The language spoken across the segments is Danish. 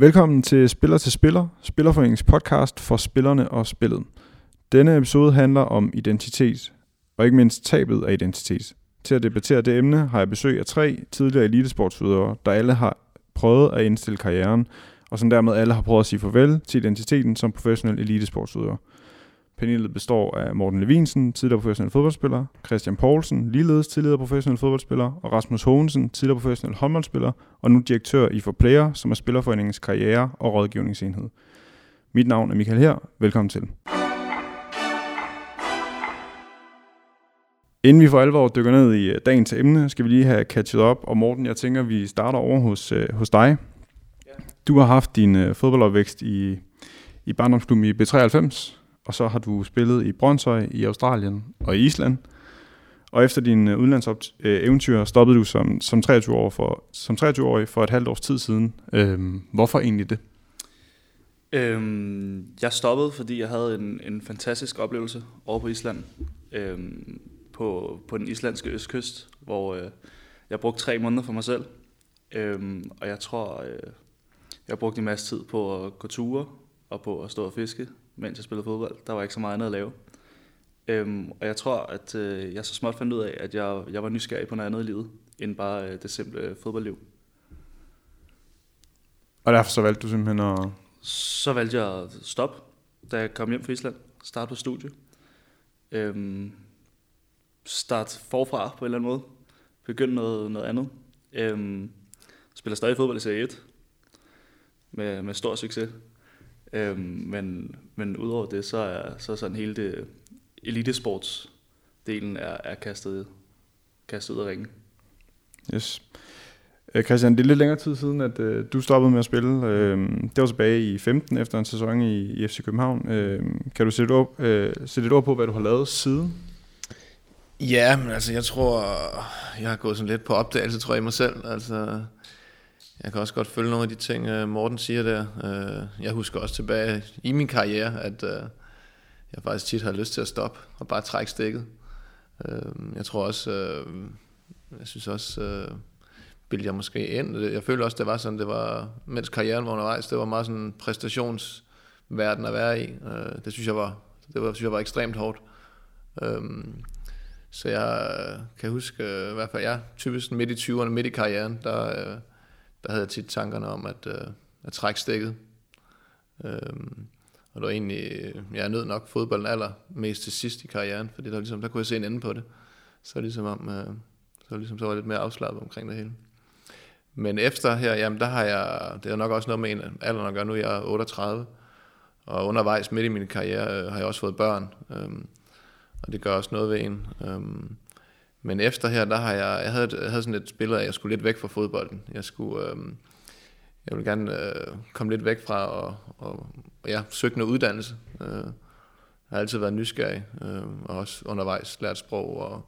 Velkommen til Spiller til Spiller, Spillerforeningens podcast for spillerne og spillet. Denne episode handler om identitet, og ikke mindst tabet af identitet. Til at debattere det emne har jeg besøg af tre tidligere elitesportsudøvere, der alle har prøvet at indstille karrieren, og som dermed alle har prøvet at sige farvel til identiteten som professionel elitesportsudøver. Panelet består af Morten Levinsen, tidligere professionel fodboldspiller, Christian Poulsen, ligeledes tidligere professionel fodboldspiller, og Rasmus Hovensen, tidligere professionel håndboldspiller, og nu direktør i For Player, som er Spillerforeningens karriere- og rådgivningsenhed. Mit navn er Michael her. Velkommen til. Inden vi for alvor dykker ned i øh, dagens emne, skal vi lige have catchet op. Og Morten, jeg tænker, vi starter over hos, øh, hos dig. Du har haft din øh, fodboldopvækst i, i barndomsklubben i B93, og så har du spillet i Brøndshøj, i Australien og i Island. Og efter din øh, udlandseventyr øh, stoppede du som, som 23-årig for, som 23 for et halvt års tid siden. Øhm, hvorfor egentlig det? Øhm, jeg stoppede, fordi jeg havde en, en fantastisk oplevelse over på Island. Øhm, på, på den islandske østkyst, hvor øh, jeg brugte tre måneder for mig selv. Øhm, og jeg tror, øh, jeg brugte en masse tid på at gå ture og på at stå og fiske, mens jeg spillede fodbold. Der var ikke så meget andet at lave. Øhm, og jeg tror, at øh, jeg så småt fandt ud af, at jeg, jeg var nysgerrig på noget andet i livet, end bare øh, det simple fodboldliv. Og derfor så valgte du simpelthen at... Så valgte jeg at stoppe, da jeg kom hjem fra Island. Starte på studie. Øhm, starte forfra på en eller anden måde. Begynde noget, noget andet. Øhm, spiller stadig fodbold i Serie 1. Med, med stor succes. Øhm, men, men udover det, så er, så er sådan hele det elitesportsdelen er, er kastet, kastet ud af ringen. Yes. Øh, Christian, det er lidt længere tid siden, at øh, du stoppede med at spille. Øh, det var tilbage i 15 efter en sæson i, i FC København. Øh, kan du sætte et, øh, sætte et ord på, hvad du har lavet siden? Ja, men altså jeg tror, jeg har gået sådan lidt på opdagelse, tror jeg, i mig selv. Altså, jeg kan også godt følge nogle af de ting, øh, Morten siger der. Øh, jeg husker også tilbage i min karriere, at øh, jeg faktisk tit har lyst til at stoppe og bare trække stikket. Jeg tror også, jeg synes også, bildte jeg måske ind. Jeg føler også, det var sådan, det var, mens karrieren var undervejs, det var meget sådan en præstationsverden at være i. Det synes jeg var, det var, synes jeg var ekstremt hårdt. Så jeg kan huske, i hvert fald jeg, typisk midt i 20'erne, midt i karrieren, der, der havde jeg tit tankerne om at, øh, at trække stikket. Øh, og det var egentlig, øh, jeg nød nok fodbolden aller mest til sidst i karrieren, fordi der, ligesom, der kunne jeg se en ende på det. Så ligesom om, øh, så, ligesom, så var jeg lidt mere afslappet omkring det hele. Men efter her, jamen der har jeg, det er nok også noget med en alder at gøre, nu jeg er 38, og undervejs midt i min karriere øh, har jeg også fået børn, øh, og det gør også noget ved en. Øh, men efter her, der har jeg, jeg havde, jeg havde sådan et billede af, at jeg skulle lidt væk fra fodbolden. Jeg skulle, øh, jeg ville gerne øh, komme lidt væk fra og, og, og ja, søge noget uddannelse. Øh, jeg har altid været nysgerrig, øh, og også undervejs lært sprog og,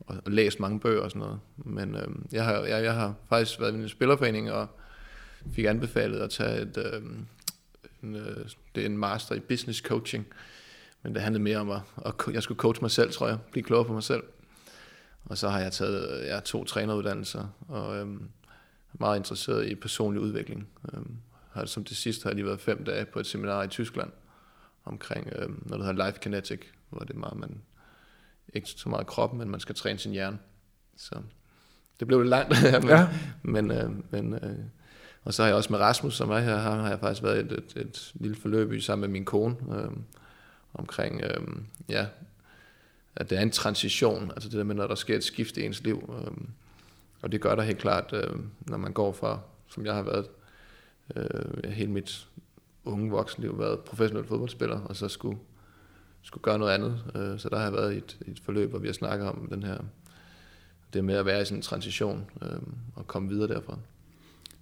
og, og læst mange bøger og sådan noget. Men øh, jeg, har, jeg, jeg har faktisk været i en spillerforening og fik anbefalet at tage et, øh, en, øh, det er en master i business coaching. Men det handlede mere om, at, at jeg skulle coache mig selv, tror jeg. Blive klogere på mig selv. Og så har jeg taget ja, to træneruddannelser, og øhm, er meget interesseret i personlig udvikling. Øhm, har, som det sidste har jeg lige været fem dage på et seminar i Tyskland, omkring øhm, noget, der hedder Life Kinetic, hvor det er meget, man, ikke så meget krop, men man skal træne sin hjerne. Så det blev lidt langt, men, ja. men, øh, men øh, og så har jeg også med Rasmus, som er her, har jeg faktisk været et, et, et lille forløb i sammen med min kone, øh, omkring øh, ja, at det er en transition, altså det der med, når der sker et skift i ens liv. Øh, og det gør der helt klart, øh, når man går fra, som jeg har været øh, hele mit unge voksenliv, været professionel fodboldspiller, og så skulle, skulle gøre noget andet. Øh, så der har jeg været i et, et forløb, hvor vi har snakket om den her, det med at være i sådan en transition, øh, og komme videre derfra.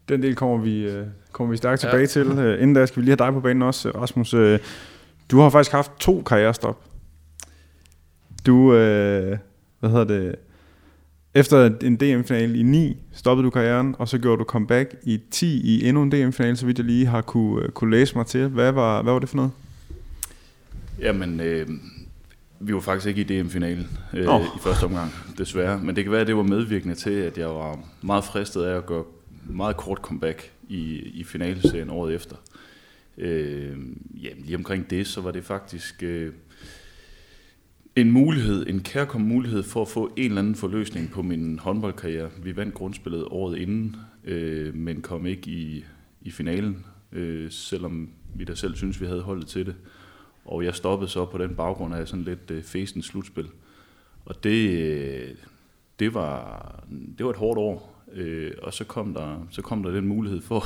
Den del kommer vi, øh, kommer vi stærkt tilbage ja. til. Øh, inden da skal vi lige have dig på banen også, Rasmus. Du har faktisk haft to karrierestop. Du, øh, hvad hedder det, efter en DM-finale i 9, stoppede du karrieren, og så gjorde du comeback i 10 i endnu en DM-finale, så vidt jeg lige har kunne, øh, kunne læse mig til. Hvad var, hvad var det for noget? Jamen, øh, vi var faktisk ikke i DM-finalen øh, oh. i første omgang, desværre. Men det kan være, at det var medvirkende til, at jeg var meget fristet af at gå, meget kort comeback i, i finaleserien året efter. Øh, ja, lige omkring det, så var det faktisk øh, en mulighed, en kærkom mulighed for at få en eller anden forløsning på min håndboldkarriere. Vi vandt grundspillet året inden, øh, men kom ikke i, i finalen, øh, selvom vi da selv synes, vi havde holdet til det. Og jeg stoppede så på den baggrund af sådan lidt øh, fæsens slutspil. Og det, øh, det, var, det var et hårdt år, øh, og så kom, der, så kom der den mulighed for,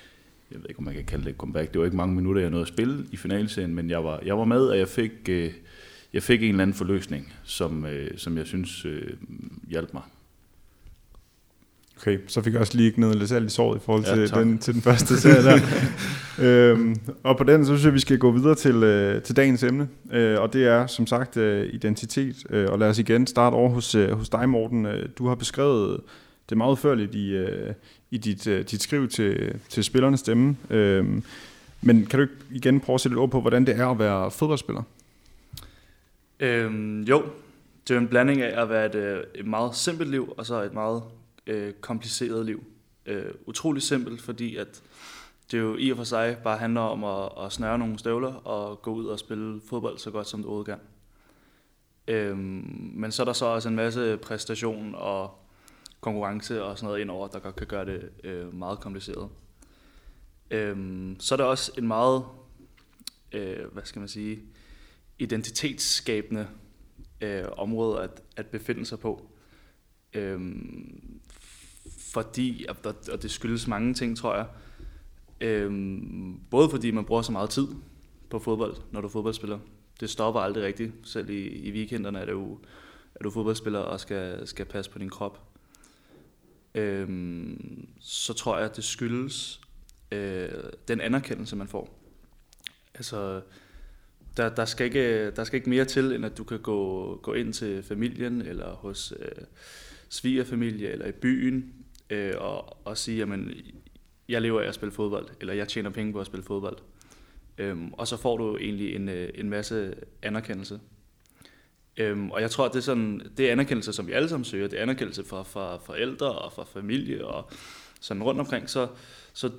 jeg ved ikke, om man kan kalde det et comeback, det var ikke mange minutter, jeg nåede at spille i finalserien, men jeg var, jeg var med, og jeg fik, øh, jeg fik en eller anden forløsning, som, øh, som jeg synes øh, hjalp mig. Okay, så fik jeg også lige ned lidt salt i såret i forhold Ja, til, tak. den, til den første serie der. øhm, og på den, så synes jeg, vi skal gå videre til, øh, til dagens emne. Øh, og det er som sagt øh, identitet. Øh, og lad os igen starte over hos, øh, hos dig, Morten. Øh, du har beskrevet det meget udførligt i, øh, i dit, øh, dit skriv til, til spillernes stemme. Øh, men kan du ikke igen prøve at sætte et ord på, hvordan det er at være fodboldspiller? Øhm, jo, det er en blanding af at være et, øh, et meget simpelt liv, og så et meget øh, kompliceret liv. Øh, utrolig simpelt, fordi at det jo i og for sig bare handler om at, at snøre nogle støvler og gå ud og spille fodbold så godt som det kan. Øhm, men så er der så også en masse præstation og konkurrence og sådan noget indover, der godt kan gøre det øh, meget kompliceret. Øhm, så er der også en meget, øh, hvad skal man sige, identitetsskabende øh, område at, at befinde sig på. Øhm, fordi, og det skyldes mange ting, tror jeg. Øhm, både fordi man bruger så meget tid på fodbold, når du er fodboldspiller. Det stopper aldrig rigtigt. Selv i, i weekenderne er det jo, er du fodboldspiller og skal, skal passe på din krop. Øhm, så tror jeg, at det skyldes øh, den anerkendelse, man får. Altså, der, der, skal ikke, der skal ikke mere til, end at du kan gå, gå ind til familien, eller hos øh, svigerfamilie, eller i byen, øh, og, og sige, jamen, jeg lever af at spille fodbold, eller jeg tjener penge på at spille fodbold. Øhm, og så får du egentlig en, øh, en masse anerkendelse. Øhm, og jeg tror, at det er, sådan, det er anerkendelse, som vi alle sammen søger. Det er anerkendelse fra, fra forældre og fra familie og sådan rundt omkring. Så, så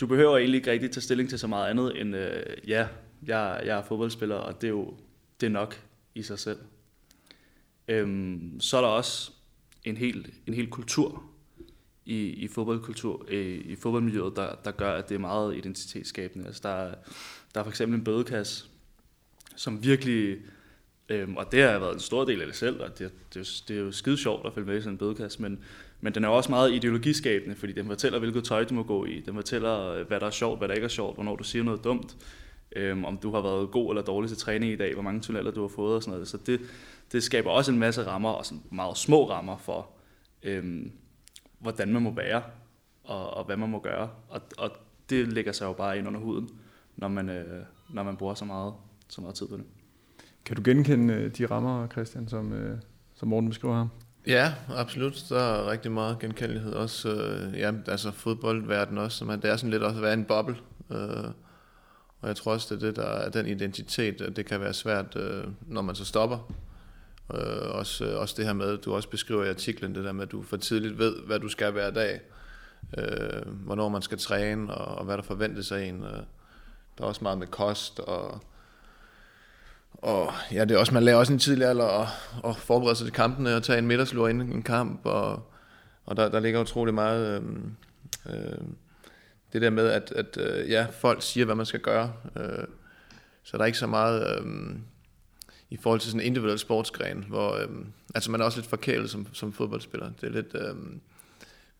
du behøver egentlig ikke rigtig tage stilling til så meget andet end, øh, ja, jeg, jeg er fodboldspiller, og det er jo det er nok i sig selv. Øhm, så er der også en hel, en hel kultur i, i fodboldkultur, øh, i fodboldmiljøet, der, der gør, at det er meget identitetsskabende. Altså, der, er, der er for eksempel en bødekasse, som virkelig, øhm, og det har været en stor del af det selv, og det, det, det er jo skide sjovt at følge med i sådan en bødekasse, men, men den er også meget ideologiskabende, fordi den fortæller, hvilket tøj du må gå i. Den fortæller, øh, hvad der er sjovt, hvad der ikke er sjovt, hvornår du siger noget dumt, øhm, om du har været god eller dårlig til træning i dag, hvor mange tunneller du har fået og sådan noget. Så det, det skaber også en masse rammer, og sådan meget små rammer for, øhm, hvordan man må være, og, og hvad man må gøre. Og, og det lægger sig jo bare ind under huden, når man, øh, når man bruger så meget, så meget tid på det. Kan du genkende øh, de rammer, Christian, som, øh, som Morten beskriver her? Ja, absolut. Der er rigtig meget genkendelighed. Også, øh, ja, altså fodboldverden også. Så man, det er sådan lidt også at være en boble. Øh, og jeg tror også, det er det, der er den identitet, at det kan være svært, øh, når man så stopper. Øh, også, øh, også det her med, du også beskriver i artiklen, det der med, at du for tidligt ved, hvad du skal hver dag. Øh, hvornår man skal træne, og, og hvad der forventes af en. Øh, der er også meget med kost, og og ja, det er også, man lærer også en tidlig alder at, at forberede sig til kampene og tage en middagslur inden en kamp, og, og der, der ligger utrolig meget øh, øh, det der med, at, at øh, ja, folk siger, hvad man skal gøre, øh, så der er ikke så meget øh, i forhold til sådan en individuel sportsgren, hvor øh, altså man er også lidt forkælet som, som fodboldspiller. Det er lidt øh,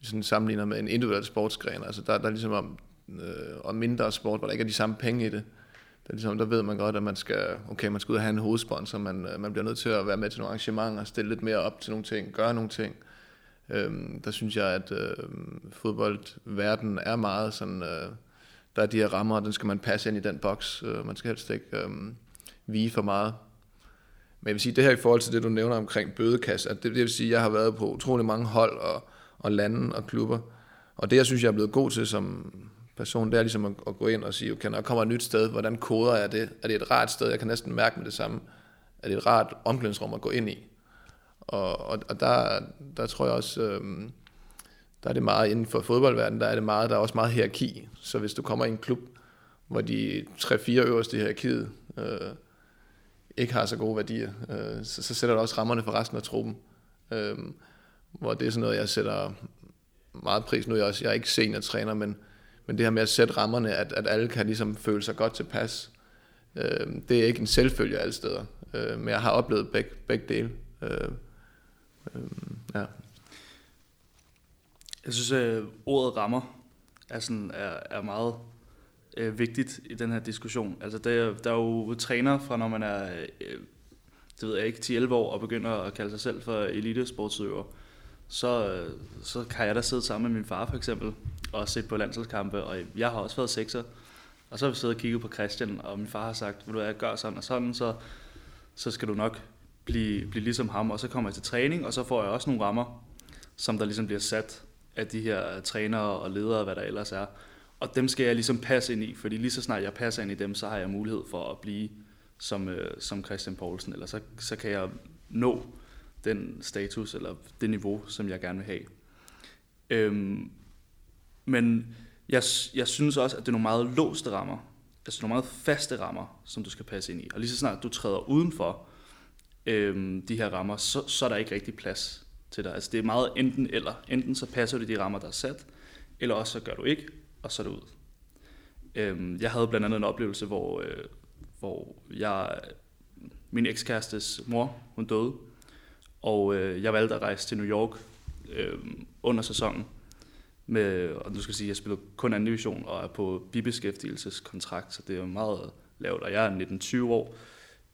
sådan sammenligner med en individuel sportsgren, altså der, der er ligesom om, øh, om mindre sport, hvor der ikke er de samme penge i det. Der, ligesom, der ved man godt, at man skal, okay, man skal ud og have en hovedsponsor, man, øh, man bliver nødt til at være med til nogle arrangementer, stille lidt mere op til nogle ting, gøre nogle ting. Øhm, der synes jeg, at øh, fodboldverdenen er meget sådan, øh, der er de her rammer, og den skal man passe ind i den boks. Øh, man skal helst ikke øh, vige for meget. Men jeg vil sige, det her i forhold til det, du nævner omkring bødekasse, at det, det vil sige, at jeg har været på utrolig mange hold og, og lande og klubber. Og det, jeg synes, jeg er blevet god til som person, det er ligesom at, at gå ind og sige, okay, når jeg kommer et nyt sted, hvordan koder jeg det? Er det et rart sted? Jeg kan næsten mærke med det samme. Er det et rart omklædningsrum at gå ind i? Og, og, og der, der tror jeg også, øhm, der er det meget inden for fodboldverdenen, der er det meget, der er også meget hierarki. Så hvis du kommer i en klub, hvor de tre-fire øverste i hierarkiet øh, ikke har så gode værdier, øh, så, så sætter det også rammerne for resten af truppen. Øh, hvor det er sådan noget, jeg sætter meget pris nu. Jeg er, også, jeg er ikke seniortræner, men, men det her med at sætte rammerne, at, at alle kan ligesom føle sig godt tilpas, øh, det er ikke en selvfølge alle steder. Øh, men jeg har oplevet begge, begge dele. Øh, øh, ja. Jeg synes, at ordet rammer er, sådan, er, er meget øh, vigtigt i den her diskussion. Altså, der, der er jo træner fra, når man er øh, det ved jeg ikke, 10-11 år og begynder at kalde sig selv for elitesportsøver, så, øh, så kan jeg da sidde sammen med min far for eksempel og se på landsholdskampe, og jeg har også været sekser. Og så har vi siddet og kigget på Christian, og min far har sagt, vil du hvad, gør sådan og sådan, så, så skal du nok blive, blive ligesom ham. Og så kommer jeg til træning, og så får jeg også nogle rammer, som der ligesom bliver sat af de her trænere og ledere, hvad der ellers er. Og dem skal jeg ligesom passe ind i, fordi lige så snart jeg passer ind i dem, så har jeg mulighed for at blive som, øh, som Christian Poulsen, eller så, så kan jeg nå den status eller det niveau, som jeg gerne vil have. Øhm, men jeg, jeg synes også, at det er nogle meget låste rammer, altså nogle meget faste rammer, som du skal passe ind i. Og lige så snart du træder udenfor øhm, de her rammer, så, så er der ikke rigtig plads til dig. Altså det er meget enten eller. Enten så passer du de rammer, der er sat, eller også så gør du ikke, og så er det ud. Øh, jeg havde blandt andet en oplevelse, hvor, øh, hvor jeg, min ekskærestes mor, hun døde, og øh, jeg valgte at rejse til New York øh, under sæsonen. Med, og du skal sige, at jeg spiller kun anden division og er på bibeskæftigelseskontrakt, så det er meget lavt, og jeg er 19-20 år,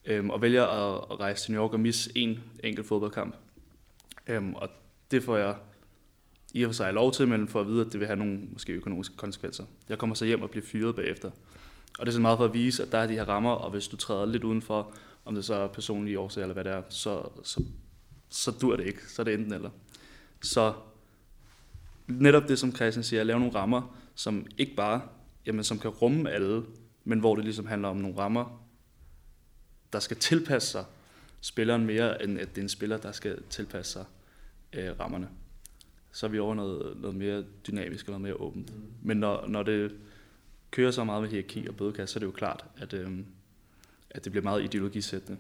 øhm, og vælger at, at rejse til New York og misse en enkelt fodboldkamp. Øhm, og det får jeg i og for sig lov til, men for at vide, at det vil have nogle måske økonomiske konsekvenser. Jeg kommer så hjem og bliver fyret bagefter. Og det er så meget for at vise, at der er de her rammer, og hvis du træder lidt udenfor, om det så er personlige årsager eller hvad det er, så, så, så dur det ikke. Så er det enten eller. Så netop det, som Christian siger, at lave nogle rammer, som ikke bare, jamen, som kan rumme alle, men hvor det ligesom handler om nogle rammer, der skal tilpasse sig spilleren mere, end at det er en spiller, der skal tilpasse sig øh, rammerne. Så er vi over noget, noget mere dynamisk og noget mere åbent. Mm. Men når, når det kører så meget med hierarki og bødekasse, så er det jo klart, at, øh, at det bliver meget ideologisættende.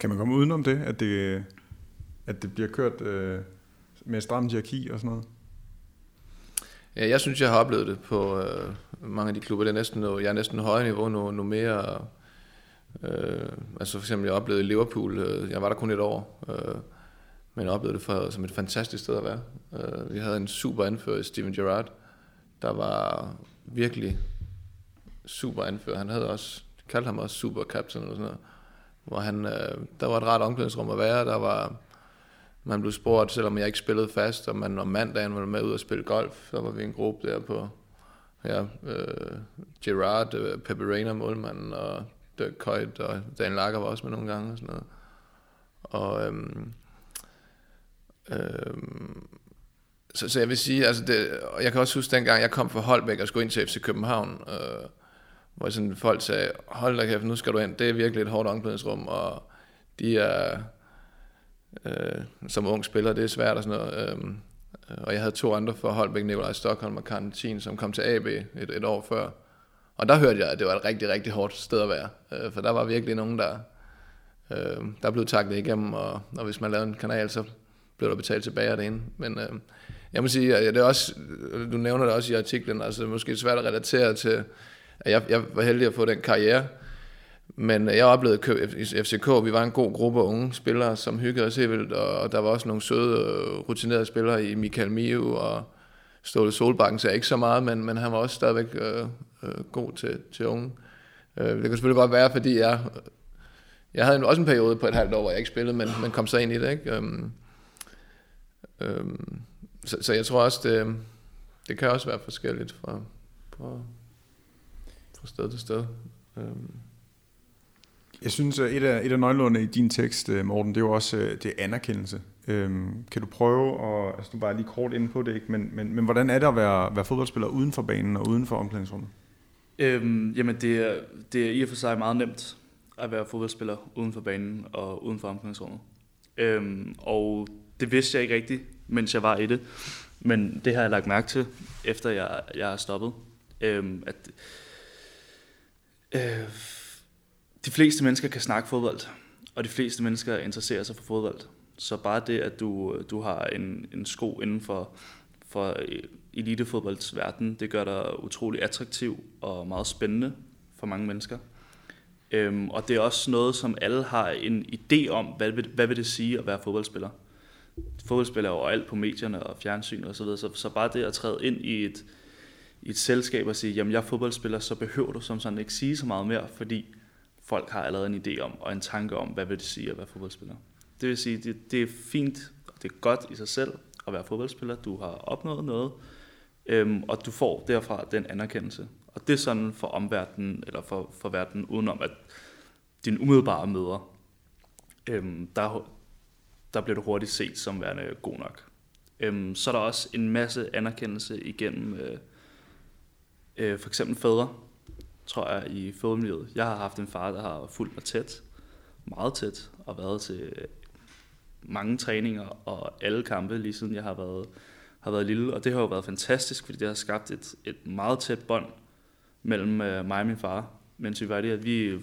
Kan man komme udenom det, at det, at det bliver kørt øh, med stramt hierarki og sådan noget? Ja, jeg synes, jeg har oplevet det på øh, mange af de klubber. Det er næsten, jeg er næsten højere niveau, nu, nu mere... Øh, altså for eksempel, jeg oplevede Liverpool, øh, jeg var der kun et år, øh, men jeg oplevede det for, som et fantastisk sted at være. Øh, vi havde en super anfører, Steven Gerrard, der var virkelig super anfører. Han havde også, kaldte ham også super captain eller sådan noget, hvor han, øh, der var et rart omklædningsrum at være, der var, man blev spurgt, selvom jeg ikke spillede fast, og man om mandagen var med ud og spille golf, så var vi en gruppe der på, ja, øh, Gerard, øh, Pepe Reina, målmanden, og Dirk øh, Køjt og Dan Lager var også med nogle gange og sådan noget. Og øhm, øhm, så, så jeg vil sige, altså det, og jeg kan også huske dengang, jeg kom fra Holbæk og skulle ind til FC København, øh, hvor sådan folk sagde, hold da kæft, nu skal du ind, det er virkelig et hårdt omklædningsrum, og de er, øh, som ung spiller, det er svært og sådan noget. Øh, og jeg havde to andre fra Holbæk, Nikolaj Stockholm og Karantin, som kom til AB et, et år før. Og der hørte jeg, at det var et rigtig, rigtig hårdt sted at være. Øh, for der var virkelig nogen, der, øh, der blev taklet igennem, og, og hvis man lavede en kanal, så blev der betalt tilbage af det ene. Men øh, jeg må sige, at det er også, du nævner det også i artiklen, altså det er måske svært at relatere til, at jeg, jeg var heldig at få den karriere, men øh, jeg oplevede i FCK, vi var en god gruppe af unge spillere, som hyggede os helt vildt, og der var også nogle søde, øh, rutinerede spillere i Michael Miu og Ståle Solbakken, så ikke så meget, men, men han var også stadigvæk øh, øh, god til, til unge. Øh, det kan selvfølgelig godt være, fordi jeg, jeg havde også en periode på et halvt år, hvor jeg ikke spillede, men, men kom så ind i det. Ikke? Øhm, øhm, så, så jeg tror også, det, det kan også være forskelligt fra, fra, fra sted til sted. Øhm. Jeg synes, at et af, et af nøglerne i din tekst, øh, Morten, det er jo også øh, det anerkendelse. Øhm, kan du prøve, at, altså du bare lige kort ind på det, ikke? Men, men, men hvordan er det at være, være fodboldspiller uden for banen og uden for omklædningsrummet? Øhm, jamen det er, det er i og for sig meget nemt at være fodboldspiller uden for banen og uden for omklædningsrummet. Øhm, og det vidste jeg ikke rigtigt, mens jeg var i det. Men det har jeg lagt mærke til, efter jeg, jeg er stoppet, øhm, at øh, de fleste mennesker kan snakke fodbold, og de fleste mennesker interesserer sig for fodbold. Så bare det, at du, du har en, en sko inden for, for øh, elitefodboldsverden, det gør dig utrolig attraktiv og meget spændende for mange mennesker. Øhm, og det er også noget, som alle har en idé om, hvad vil, hvad vil det sige at være fodboldspiller. Fodboldspiller er jo alt på medierne og fjernsyn og så videre, så, så bare det at træde ind i et, i et selskab og sige, jamen jeg er fodboldspiller, så behøver du som sådan ikke sige så meget mere, fordi folk har allerede en idé om og en tanke om, hvad vil det sige at være fodboldspiller. Det vil sige, det, det er fint, og det er godt i sig selv at være fodboldspiller. Du har opnået noget, øhm, og du får derfra den anerkendelse. Og det er sådan for omverdenen, eller for, for verden udenom, at din umiddelbare møder, øhm, der, der bliver du hurtigt set som værende god nok. Øhm, så er der også en masse anerkendelse igennem øh, øh, for eksempel fædre, tror jeg, i fødemiljøet. Jeg har haft en far, der har fulgt mig tæt, meget tæt, og været til mange træninger og alle kampe, lige siden jeg har været, har været lille. Og det har jo været fantastisk, fordi det har skabt et, et meget tæt bånd mellem øh, mig og min far, mens vi var det, at vi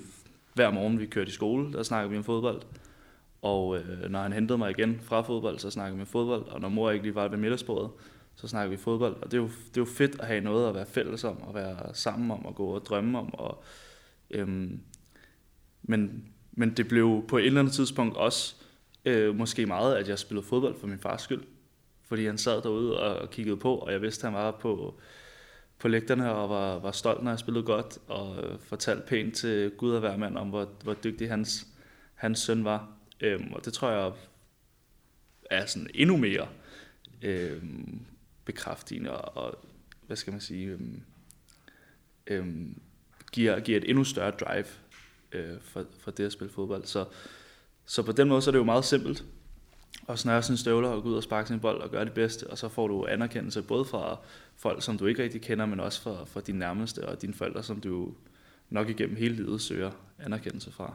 hver morgen, vi kørte i skole, der snakkede vi om fodbold. Og øh, når han hentede mig igen fra fodbold, så snakkede vi om fodbold. Og når mor ikke lige var ved middagsbordet, så snakkede vi fodbold. Og det er, jo, det er jo fedt at have noget at være fælles om, og være sammen om, og gå og drømme om. Og, øhm, men, men det blev på et eller andet tidspunkt også øh, måske meget, at jeg spillede fodbold for min fars skyld. Fordi han sad derude og, kiggede på, og jeg vidste, at han var på, på lægterne og var, var stolt, når jeg spillede godt, og øh, fortalte pænt til Gud og hver mand om, hvor, hvor dygtig hans, hans søn var. Øhm, og det tror jeg er sådan endnu mere øhm, bekræftigende og, og, hvad skal man sige, øhm, øhm, giver, giver et endnu større drive øh, for, for det at spille fodbold. Så, så på den måde så er det jo meget simpelt og snøre sine støvler og gå ud og sparke sin bold og gøre det bedste, og så får du anerkendelse både fra folk, som du ikke rigtig kender, men også fra, fra dine nærmeste og dine forældre, som du nok igennem hele livet søger anerkendelse fra.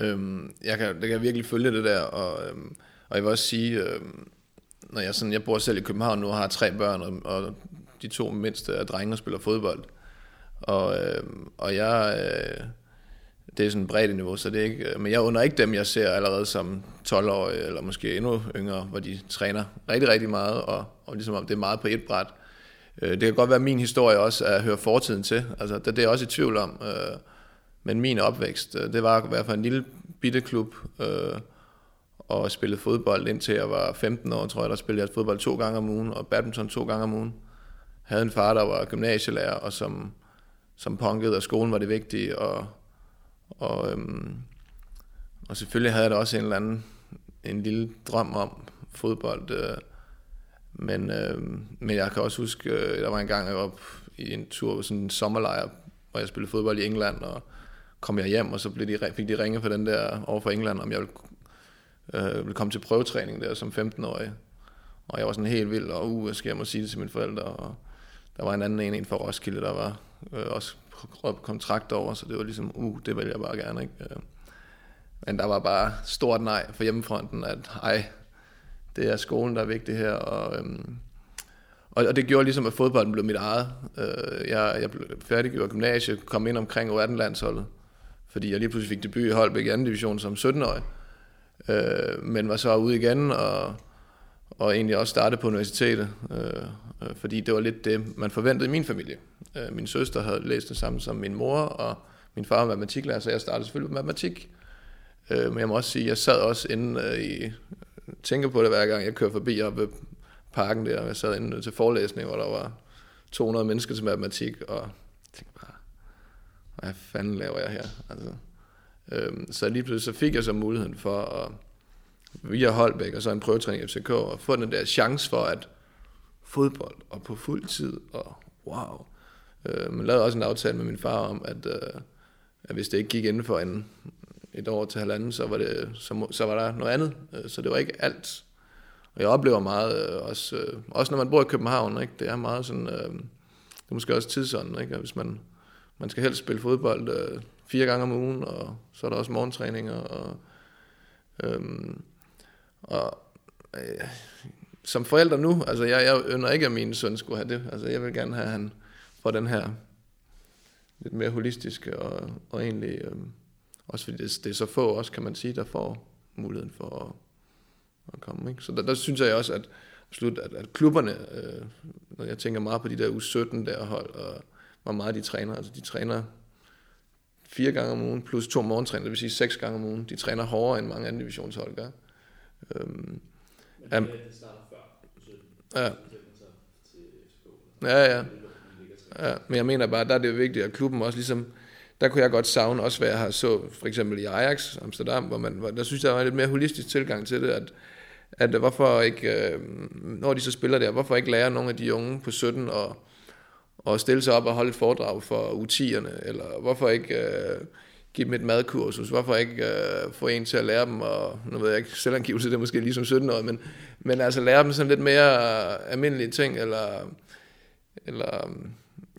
Øhm, jeg, kan, det kan virkelig følge det der, og, øhm, og jeg vil også sige, øhm, når jeg, sådan, jeg bor selv i København nu og har tre børn, og, og de to mindste er drenge og spiller fodbold. Og, øhm, og jeg, øh, det er sådan bredt niveau, så det er ikke, øh, men jeg under ikke dem, jeg ser allerede som 12-årige, eller måske endnu yngre, hvor de træner rigtig, rigtig meget, og, og ligesom om det er meget på et bræt. Øh, det kan godt være min historie også at høre fortiden til, altså det, det er jeg også i tvivl om, øh, men min opvækst, det var at være for en lille bitte klub, og spillede fodbold indtil jeg var 15 år, tror jeg, der spillede jeg fodbold to gange om ugen, og badminton to gange om ugen. Jeg havde en far, der var gymnasielærer, og som, som punkede, og skolen var det vigtige, og, og, øhm, og selvfølgelig havde jeg da også en eller anden en lille drøm om fodbold, øh, men, øh, men jeg kan også huske, øh, der var en gang, jeg var i en tur på sådan en sommerlejr, hvor jeg spillede fodbold i England, og kom jeg hjem, og så blev de, fik de ringe på den der over for England, om jeg ville øh, ville komme til prøvetræning der som 15-årig. Og jeg var sådan helt vild, og uh, hvad skal jeg må sige det til mine forældre. Og der var en anden en, en fra Roskilde, der var øh, også kontrakt over, så det var ligesom, uh, det vil jeg bare gerne. Ikke? Øh, men der var bare stort nej for hjemmefronten, at ej, det er skolen, der er vigtig her. Og, øhm, og, og det gjorde ligesom, at fodbolden blev mit eget. Øh, jeg, jeg blev færdiggjort gymnasiet, kom ind omkring U18-landsholdet, fordi jeg lige pludselig fik debut i Holbæk i anden division som 17-årig øh, men var så ude igen og, og egentlig også startede på universitetet, øh, øh, fordi det var lidt det, man forventede i min familie. Øh, min søster havde læst det samme som min mor, og min far var matematiklærer, så jeg startede selvfølgelig med matematik. Øh, men jeg må også sige, jeg sad også inde øh, i, tænker på det hver gang, jeg kører forbi op ved parken der, og jeg sad inde til forelæsning, hvor der var 200 mennesker til matematik, og tænkte bare, hvad fanden laver jeg her? Altså, øh, så lige pludselig så fik jeg så muligheden for at via Holbæk og så en prøvetræning i FCK og få den der chance for at fodbold og på fuld tid og wow. Øh, man lavede også en aftale med min far om, at, øh, at hvis det ikke gik inden for en, et år til halvanden, så var, det, så, så var der noget andet. Øh, så det var ikke alt. Og jeg oplever meget, øh, også, øh, også når man bor i København, ikke? det er meget sådan, øh, det er måske også tidsånden, ikke? hvis man, man skal helst spille fodbold øh, fire gange om ugen, og så er der også morgentræninger, og, øhm, og øh, som forældre nu, altså jeg, jeg ønsker ikke, at min søn skulle have det. Altså jeg vil gerne have, at han får den her lidt mere holistiske og, og egentlig, øh, også fordi det, det er så få også, kan man sige, der får muligheden for at, at komme. Ikke? Så der, der synes jeg også, at absolut, at, at klubberne, øh, når jeg tænker meget på de der U17 der hold, og hvor meget de træner, altså de træner fire gange om ugen, plus to morgentræner, det vil sige seks gange om ugen. De træner hårdere end mange andre divisionshold gør. Øhm, Men det, det starter før. Ja. Ja, ja. ja. Men jeg mener bare, der er det jo vigtigt, at klubben også ligesom, der kunne jeg godt savne også, hvad jeg har så, for eksempel i Ajax, Amsterdam, hvor man, hvor, der synes jeg, der var en lidt mere holistisk tilgang til det, at, at hvorfor ikke, øh, når de så spiller der, hvorfor ikke lære nogle af de unge på 17 og, og stille sig op og holde et foredrag for U10'erne, eller hvorfor ikke øh, give dem et madkursus, hvorfor ikke øh, få en til at lære dem, og nu ved jeg ikke, selvangivelse det er måske lige som 17 år, men, men altså lære dem sådan lidt mere øh, almindelige ting, eller, eller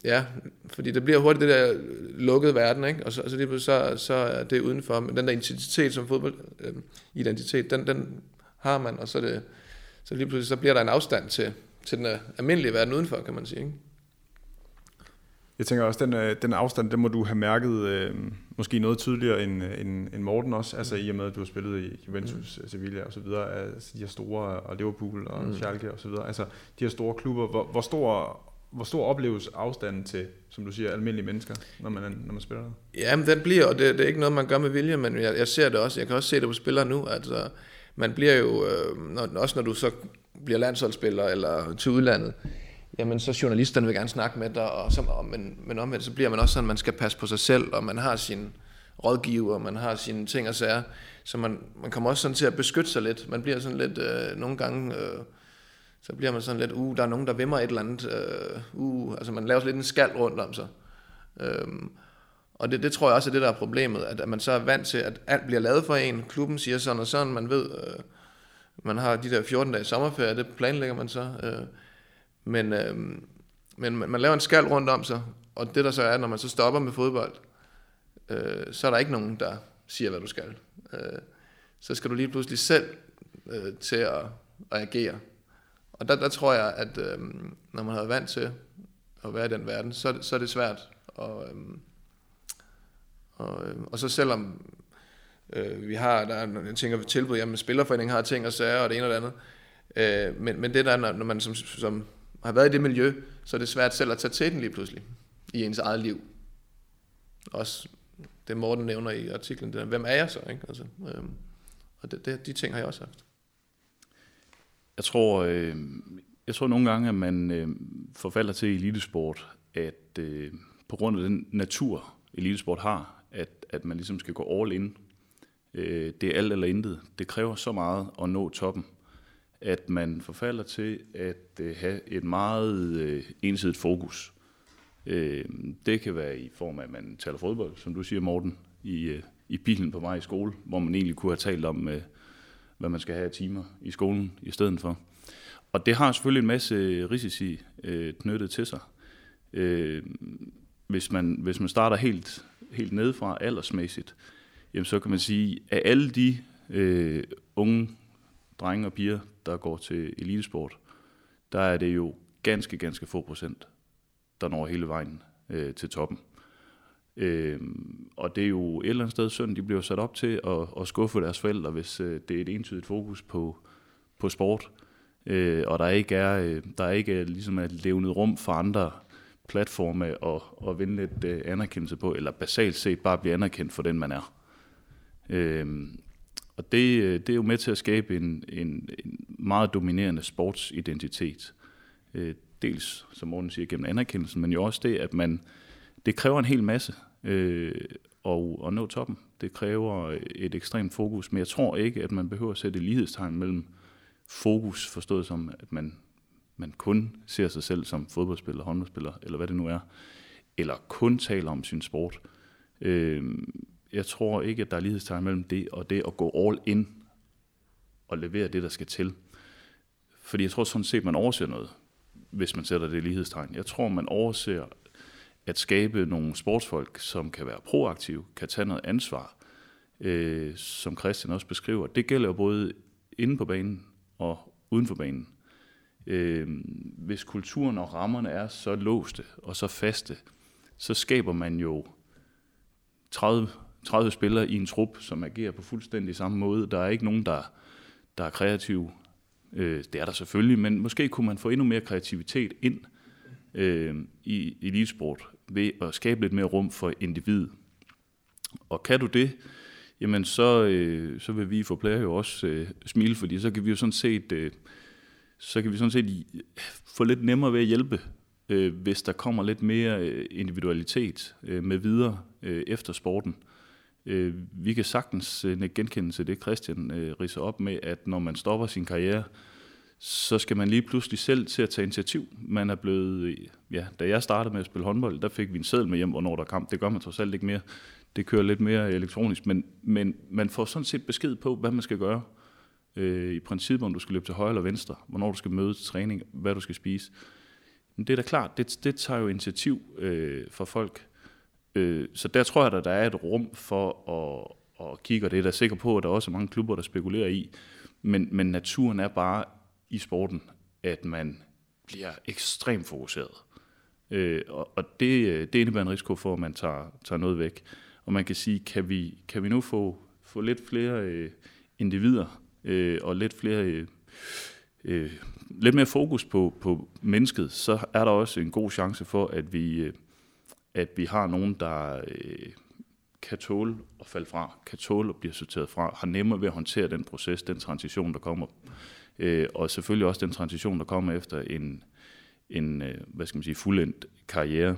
ja, fordi det bliver hurtigt det der lukkede verden, ikke? og så, så, lige så, så er det udenfor, men den der identitet som fodbold, øh, identitet, den, den har man, og så, det, så lige pludselig så bliver der en afstand til, til den øh, almindelige verden udenfor, kan man sige. Ikke? Jeg tænker også, den, øh, den afstand, den må du have mærket øh, måske noget tydeligere end, end, end Morten også, altså i og med, at du har spillet i Juventus, mm. Sevilla og så videre, altså de her store, og Liverpool og mm. Schalke og så videre, altså de her store klubber, hvor, hvor stor hvor stor opleves afstanden til, som du siger, almindelige mennesker, når man, når man spiller der? Ja, men den bliver, og det, det er ikke noget, man gør med vilje, men jeg, jeg ser det også, jeg kan også se det på spillere nu, altså, man bliver jo, øh, når, også når du så bliver landsholdsspiller eller til udlandet, jamen så journalisterne vil gerne snakke med dig, og så, og, men, men omvendt så bliver man også sådan, at man skal passe på sig selv, og man har sin rådgiver, og man har sine ting og sager, så man, man kommer også sådan til at beskytte sig lidt. Man bliver sådan lidt, øh, nogle gange, øh, så bliver man sådan lidt, uh, der er nogen, der vimmer et eller andet, øh, uh, altså man laver lidt en skald rundt om sig. Øhm, og det, det tror jeg også er det, der er problemet, at, at man så er vant til, at alt bliver lavet for en. Klubben siger sådan og sådan, man ved, øh, man har de der 14 dage sommerferie, det planlægger man så. Øh, men, øh, men man laver en skal rundt om sig, og det der så er, når man så stopper med fodbold, øh, så er der ikke nogen, der siger, hvad du skal. Øh, så skal du lige pludselig selv øh, til at, at agere. Og der, der tror jeg, at øh, når man har vant til at være i den verden, så, så er det svært. Øhm, og, øh, og, øh, og så selvom øh, vi har, der er, jeg tænker tilbud, jamen spillerforeningen har ting og sager, og det ene og det andet, øh, men, men det der, når, når man som, som har været i det miljø, så er det svært selv at tage til den lige pludselig i ens eget liv. Også det Morten nævner i artiklen, det der, hvem er jeg så? Ikke? Altså, øhm, og det, det, de ting har jeg også haft. Jeg tror, øh, jeg tror nogle gange, at man øh, forfalder til elitesport, at øh, på grund af den natur, elitesport har, at, at man ligesom skal gå all in. Øh, det er alt eller intet. Det kræver så meget at nå toppen, at man forfalder til at øh, have et meget øh, ensidigt fokus. Øh, det kan være i form af, at man taler fodbold, som du siger, Morten, i, øh, i bilen på vej i skole, hvor man egentlig kunne have talt om, øh, hvad man skal have af timer i skolen i stedet for. Og det har selvfølgelig en masse risici øh, knyttet til sig. Øh, hvis, man, hvis man starter helt, helt nedefra aldersmæssigt, jamen så kan man sige, at alle de øh, unge drenge og piger, der går til elitesport, der er det jo ganske, ganske få procent, der når hele vejen øh, til toppen. Øh, og det er jo et eller andet sted synd, de bliver sat op til at, at skuffe deres forældre, hvis øh, det er et entydigt fokus på, på sport. Øh, og der ikke er, øh, der ikke er ligesom et levnet rum for andre platforme at, at vinde lidt øh, anerkendelse på, eller basalt set bare blive anerkendt for den, man er. Øh, og det, øh, det er jo med til at skabe en, en, en meget dominerende sportsidentitet. Øh, dels, som Morten siger, gennem anerkendelsen, men jo også det, at man, det kræver en hel masse øh, og, at nå toppen. Det kræver et ekstremt fokus, men jeg tror ikke, at man behøver at sætte lighedstegn mellem fokus, forstået som, at man, man kun ser sig selv som fodboldspiller, håndboldspiller, eller hvad det nu er, eller kun taler om sin sport. Øh, jeg tror ikke, at der er lighedstegn mellem det og det at gå all in og levere det, der skal til. Fordi jeg tror sådan set, man overser noget, hvis man sætter det lighedstegn. Jeg tror, man overser at skabe nogle sportsfolk, som kan være proaktive, kan tage noget ansvar, øh, som Christian også beskriver. Det gælder jo både inde på banen og uden for banen. Øh, hvis kulturen og rammerne er så låste og så faste, så skaber man jo 30, 30 spillere i en trup, som agerer på fuldstændig samme måde. Der er ikke nogen, der, der er kreative. Øh, det er der selvfølgelig, men måske kunne man få endnu mere kreativitet ind øh, i elitesport ved at skabe lidt mere rum for individet. Og kan du det, jamen så, øh, så vil vi for player jo også øh, smile, fordi så kan vi jo sådan set, øh, så kan vi sådan set øh, få lidt nemmere ved at hjælpe, øh, hvis der kommer lidt mere øh, individualitet øh, med videre øh, efter sporten. Øh, Øh, vi kan sagtens øh, genkende til det, Christian øh, riser op med, at når man stopper sin karriere, så skal man lige pludselig selv til at tage initiativ. Man er blevet, øh, ja, da jeg startede med at spille håndbold, der fik vi en seddel med hjem, hvornår der kamp. Det gør man trods alt ikke mere det kører lidt mere elektronisk, men, men man får sådan set besked på, hvad man skal gøre. Øh, I princippet, om du skal løbe til højre eller venstre, hvornår du skal møde til træning, hvad du skal spise. Men det er da klart, det, det tager jo initiativ øh, for folk. Øh, så der tror jeg, at der er et rum for at, at kigge, og det er der sikker på, at der også er mange klubber, der spekulerer i. Men, men naturen er bare i sporten, at man bliver ekstremt fokuseret. Øh, og og det, det indebærer en risiko for, at man tager, tager noget væk. Og man kan sige, kan vi, kan vi nu få, få lidt flere øh, individer øh, og lidt flere øh, øh, lidt mere fokus på, på mennesket, så er der også en god chance for, at vi, øh, at vi har nogen, der øh, kan tåle at falde fra, kan tåle at blive sorteret fra, har nemmere ved at håndtere den proces, den transition, der kommer. Øh, og selvfølgelig også den transition, der kommer efter en, en øh, hvad skal man sige, fuldendt karriere.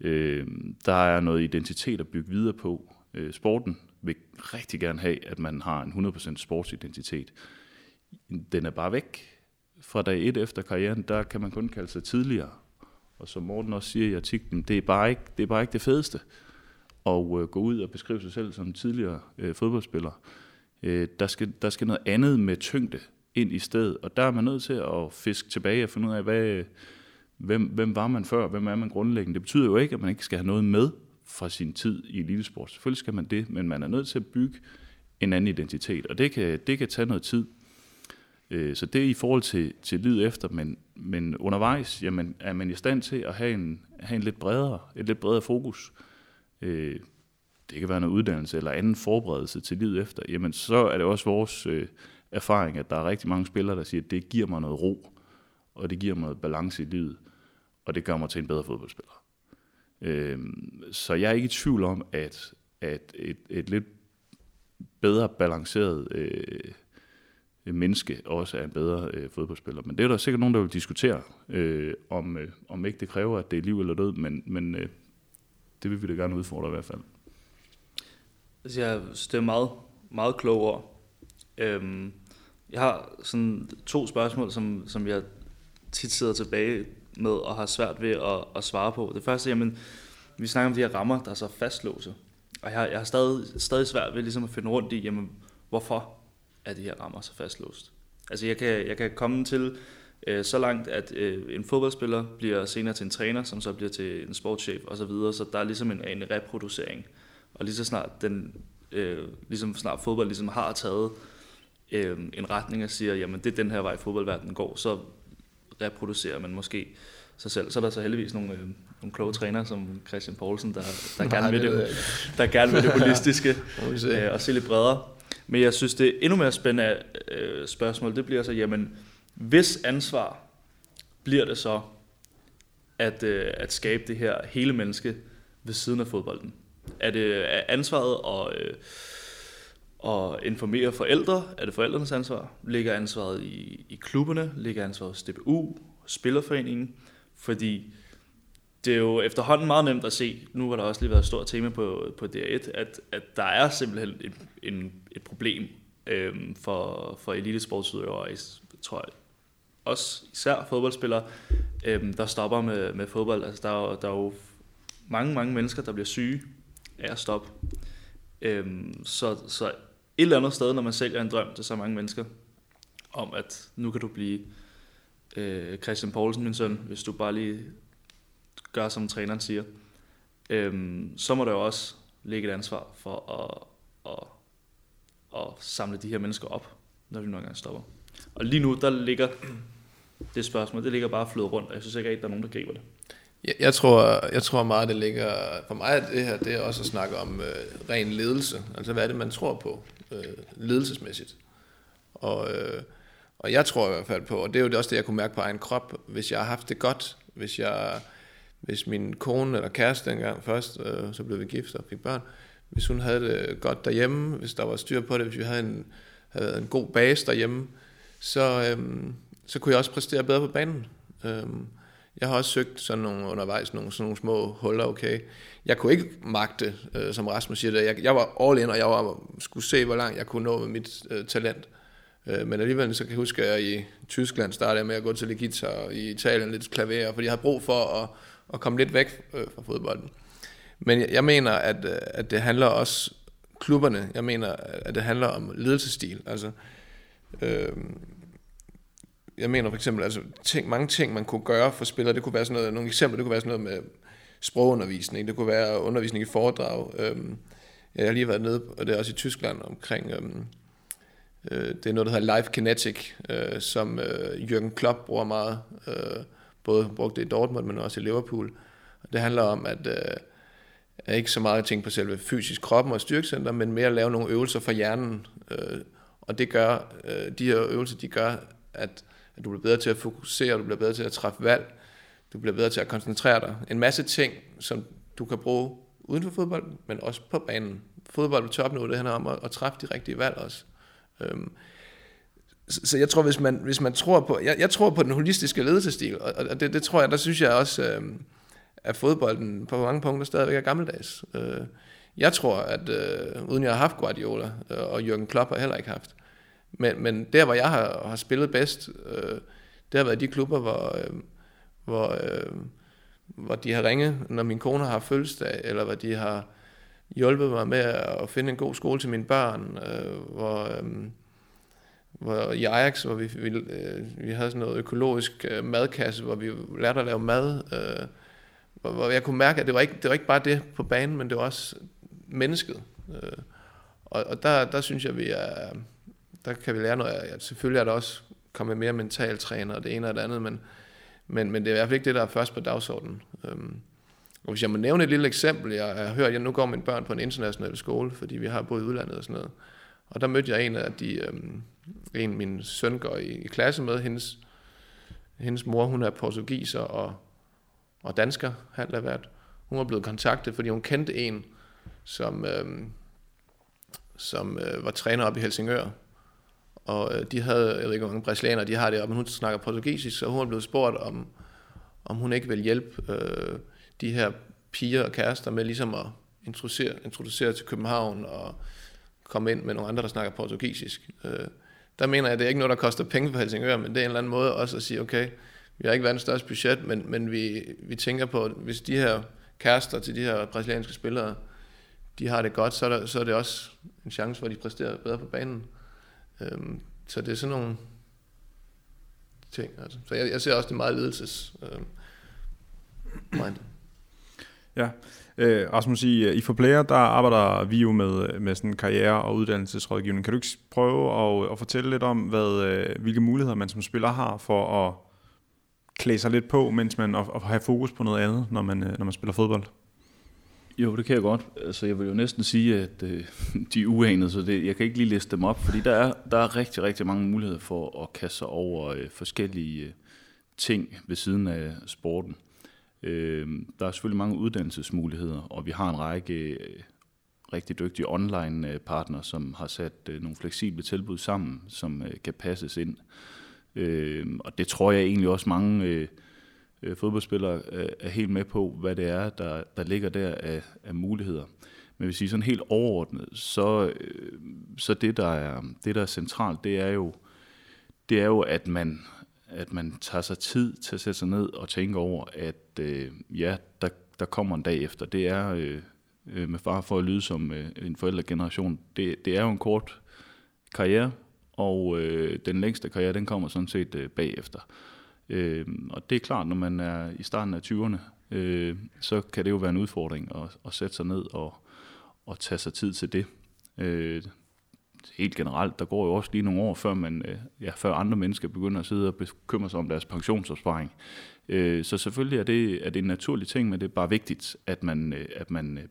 Øh, der er noget identitet at bygge videre på. Øh, sporten vil rigtig gerne have, at man har en 100% sportsidentitet. Den er bare væk. Fra dag et efter karrieren, der kan man kun kalde sig tidligere. Og som Morten også siger i artiklen, det er bare ikke det, er bare ikke det fedeste at øh, gå ud og beskrive sig selv som tidligere øh, fodboldspiller. Øh, der, skal, der skal noget andet med tyngde ind i stedet, og der er man nødt til at fiske tilbage og finde ud af, hvad, hvem, hvem var man før, hvem er man grundlæggende. Det betyder jo ikke, at man ikke skal have noget med fra sin tid i elitesport. Selvfølgelig skal man det, men man er nødt til at bygge en anden identitet, og det kan, det kan tage noget tid. Øh, så det er i forhold til, til lyd efter, men, men undervejs jamen, er man i stand til at have en, have en lidt bredere, et lidt bredere fokus. Øh, det kan være noget uddannelse eller anden forberedelse til lyd efter. Jamen, så er det også vores øh, erfaring, at der er rigtig mange spillere, der siger, at det giver mig noget ro, og det giver mig noget balance i livet og det gør mig til en bedre fodboldspiller. Øh, så jeg er ikke i tvivl om, at, at et, et lidt bedre balanceret øh, Øh, menneske også er en bedre øh, fodboldspiller. Men det er der sikkert nogen, der vil diskutere, øh, om, øh, om ikke det kræver, at det er liv eller død, men, men øh, det vil vi da gerne udfordre i hvert fald. Altså, jeg synes, det er meget, meget klogere. Øhm, jeg har sådan to spørgsmål, som, som jeg tit sidder tilbage med og har svært ved at, at svare på. Det første, jamen, vi snakker om de her rammer, der er så fastlåse. Og jeg jeg har stadig, stadig svært ved ligesom at finde rundt i, jamen, hvorfor er de her rammer så fastlåst? Altså jeg kan, jeg kan komme til øh, så langt, at øh, en fodboldspiller bliver senere til en træner, som så bliver til en sportschef osv., så, videre, så der er ligesom en, en reproducering. Og lige så snart den, øh, ligesom snart fodbold ligesom har taget øh, en retning og siger, jamen det er den her vej fodboldverdenen går, så reproducerer man måske sig selv. Så er der så heldigvis nogle, øh, nogle kloge trænere som Christian Poulsen, der, der, Nej, gerne, vil det, der gerne vil det holistiske øh, og se lidt bredere. Men jeg synes, det er endnu mere spændende øh, spørgsmål, det bliver så, jamen, hvis ansvar bliver det så at, øh, at skabe det her hele menneske ved siden af fodbolden? Er det er ansvaret og øh, og informere forældre. Er det forældrenes ansvar? Ligger ansvaret i, i klubberne? Ligger ansvaret hos DBU? Spillerforeningen? Fordi det er jo efterhånden meget nemt at se, nu har der også lige været et stort tema på, på DR1, at, at der er simpelthen et, en, et problem øhm, for, for elitesportsudøvere, tror jeg, også især fodboldspillere, øhm, der stopper med, med fodbold. Altså, der, er, der er jo mange, mange mennesker, der bliver syge af at stoppe. Øhm, så, så et eller andet sted, når man sælger en drøm til så mange mennesker, om at nu kan du blive øh, Christian Poulsen, min søn, hvis du bare lige gør, som træneren siger, øhm, så må der jo også ligge et ansvar for at, at, at samle de her mennesker op, når vi nogle gange stopper. Og lige nu, der ligger Det spørgsmål, det ligger bare flødet rundt, og jeg synes ikke, at der er nogen, der griber det. Jeg, jeg, tror, jeg tror meget, det ligger... For mig er det her, det er også at snakke om øh, ren ledelse. Altså, hvad er det, man tror på øh, ledelsesmæssigt? Og, øh, og jeg tror i hvert fald på, og det er jo også det, jeg kunne mærke på egen krop, hvis jeg har haft det godt, hvis jeg hvis min kone eller kæreste dengang først, øh, så blev vi gift og fik børn, hvis hun havde det godt derhjemme, hvis der var styr på det, hvis vi havde en, havde en god base derhjemme, så, øh, så kunne jeg også præstere bedre på banen. Øh, jeg har også søgt sådan nogle undervejs, nogle, sådan nogle små huller, okay. Jeg kunne ikke magte, øh, som Rasmus siger det. Jeg, jeg var all in, og jeg var, skulle se, hvor langt jeg kunne nå med mit øh, talent. Øh, men alligevel så kan jeg huske, at jeg i Tyskland startede med at gå til lidt guitar, i Italien lidt klaver, fordi jeg havde brug for at, at komme lidt væk øh, fra fodbolden. Men jeg, jeg mener, at, øh, at det handler også klubberne, jeg mener, at det handler om ledelsesstil. Altså, øh, jeg mener for eksempel, altså ting, mange ting, man kunne gøre for spillere, det kunne være sådan noget, nogle eksempler, det kunne være sådan noget med sprogundervisning, det kunne være undervisning i foredrag. Øh, jeg har lige været nede, og det er også i Tyskland, omkring, øhm, øh, det er noget, der hedder Life Kinetic, øh, som øh, Jürgen Klopp bruger meget, øh, både brugt det i Dortmund, men også i Liverpool. Og det handler om, at øh, ikke så meget at tænke på selve fysisk kroppen og styrkecenter, men mere at lave nogle øvelser for hjernen. Øh, og det gør, øh, de her øvelser, de gør, at at du bliver bedre til at fokusere, du bliver bedre til at træffe valg, du bliver bedre til at koncentrere dig. En masse ting, som du kan bruge uden for fodbold, men også på banen. Fodbold på topniveau, det handler om at, at træffe de rigtige valg også. Øhm, så, så jeg tror, hvis man, hvis man tror på, jeg, jeg tror på den holistiske ledelsestil, og, og det, det tror jeg, der synes jeg også, øh, at fodbolden på mange punkter stadigvæk er gammeldags. Øh, jeg tror, at øh, uden jeg har haft Guardiola, øh, og Jürgen Klopp har heller ikke haft, men, men der, hvor jeg har, har spillet bedst, øh, det har været de klubber, hvor, øh, hvor, øh, hvor de har ringet, når min kone har fødselsdag, eller hvor de har hjulpet mig med at finde en god skole til mine børn, øh, hvor, øh, hvor i Ajax, hvor vi, vi, øh, vi havde sådan noget økologisk øh, madkasse, hvor vi lærte at lave mad, øh, hvor, hvor jeg kunne mærke, at det var, ikke, det var ikke bare det på banen, men det var også mennesket. Øh, og og der, der synes jeg, vi er, der kan vi lære noget af. Ja, selvfølgelig er der også kommet mere mental træner og det ene og det andet, men, men, men det er i hvert fald ikke det, der er først på dagsordenen. Øh, og hvis jeg må nævne et lille eksempel, jeg har hørt, at jeg nu går mine børn på en international skole, fordi vi har boet i udlandet og sådan noget. Og der mødte jeg en af de, øhm, en min søn går i, i klasse med, hendes, hendes mor, hun er portugiser og, og dansker, han har været. Hun var blevet kontaktet, fordi hun kendte en, som, øh, som øh, var træner op i Helsingør, og øh, de havde, jeg ved ikke, hvor mange brasilianere de har det, men hun snakker portugisisk, så hun er blevet spurgt, om, om hun ikke vil hjælpe øh, de her piger og kærester med ligesom at introducere, introducere til København og komme ind med nogle andre, der snakker portugisisk. Øh, der mener jeg, at det er ikke noget, der koster penge for Helsingør, men det er en eller anden måde også at sige, okay, vi har ikke verdens største budget, men, men vi, vi tænker på, at hvis de her kærester til de her brasilianske spillere, de har det godt, så er, der, så er det også en chance for, at de præsterer bedre på banen. Øhm, så det er sådan nogle ting. Altså. Så jeg, jeg ser også det meget ledelses øhm, mind. Ja, øh, Rasmus, i, øh, i For Player, der arbejder vi jo med, øh, med sådan karriere- og uddannelsesrådgivning. Kan du ikke prøve at, at fortælle lidt om, hvad, øh, hvilke muligheder man som spiller har for at klæde sig lidt på, mens man og, og have fokus på noget andet, når man, når man spiller fodbold? Jo, det kan jeg godt. Altså, jeg vil jo næsten sige, at øh, de er uanede, så det, jeg kan ikke lige liste dem op, fordi der er, der er rigtig, rigtig mange muligheder for at kaste sig over øh, forskellige øh, ting ved siden af sporten. Øh, der er selvfølgelig mange uddannelsesmuligheder, og vi har en række øh, rigtig dygtige online partner, partnere, som har sat øh, nogle fleksible tilbud sammen, som øh, kan passes ind. Øh, og det tror jeg egentlig også mange... Øh, øh, fodboldspillere øh, er helt med på, hvad det er, der, der ligger der af, af muligheder. Men hvis I sådan helt overordnet, så, øh, så det, der er, det, der er centralt, det er jo, det er jo at, man, at man tager sig tid til at sætte sig ned og tænke over, at øh, ja, der, der kommer en dag efter. Det er, øh, øh med far for at lyde som øh, en forældregeneration, det, det er jo en kort karriere, og øh, den længste karriere, den kommer sådan set øh, bagefter. Øh, og det er klart, når man er i starten af 20'erne, øh, så kan det jo være en udfordring at, at sætte sig ned og, og tage sig tid til det. Øh, helt generelt, der går jo også lige nogle år, før, man, øh, ja, før andre mennesker begynder at sidde og bekymre sig om deres pensionsopsparing. Øh, så selvfølgelig er det, er det en naturlig ting, men det er bare vigtigt, at man, øh, at man øh,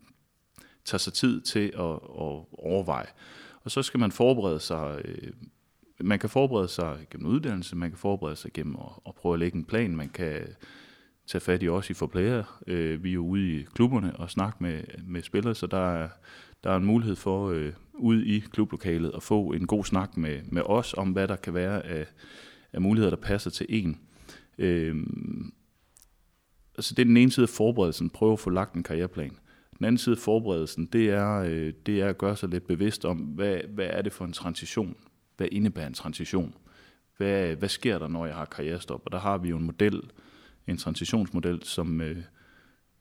tager sig tid til at, at overveje. Og så skal man forberede sig. Øh, man kan forberede sig gennem uddannelse, man kan forberede sig gennem at, at prøve at lægge en plan, man kan tage fat i os i for player. Øh, vi er jo ude i klubberne og snakke med, med spillere, så der er, der er en mulighed for øh, ude i klublokalet og få en god snak med, med os om, hvad der kan være af, af muligheder, der passer til en. Øhm, altså det er den ene side af forberedelsen, prøve at få lagt en karriereplan. Den anden side af forberedelsen, det er, øh, det er at gøre sig lidt bevidst om, hvad, hvad er det for en transition? Hvad indebærer en transition? Hvad, hvad sker der, når jeg har karrierestop? Og der har vi jo en model, en transitionsmodel, som, øh,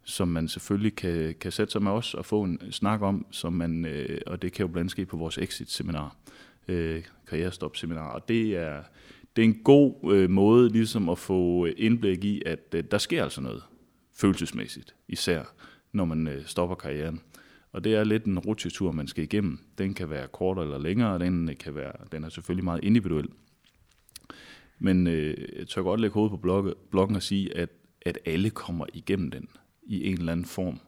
som man selvfølgelig kan, kan sætte sig med os og få en snak om, som man, øh, og det kan jo blandt andet ske på vores exit-seminar, øh, karrierestop-seminar, og det er, det er en god øh, måde ligesom at få indblik i, at øh, der sker altså noget følelsesmæssigt, især når man øh, stopper karrieren. Og det er lidt en rutsjetur, man skal igennem. Den kan være kortere eller længere, og den, øh, kan være, den er selvfølgelig meget individuel. Men øh, jeg tør godt lægge hovedet på blogge, bloggen og sige, at, at alle kommer igennem den i en eller anden form.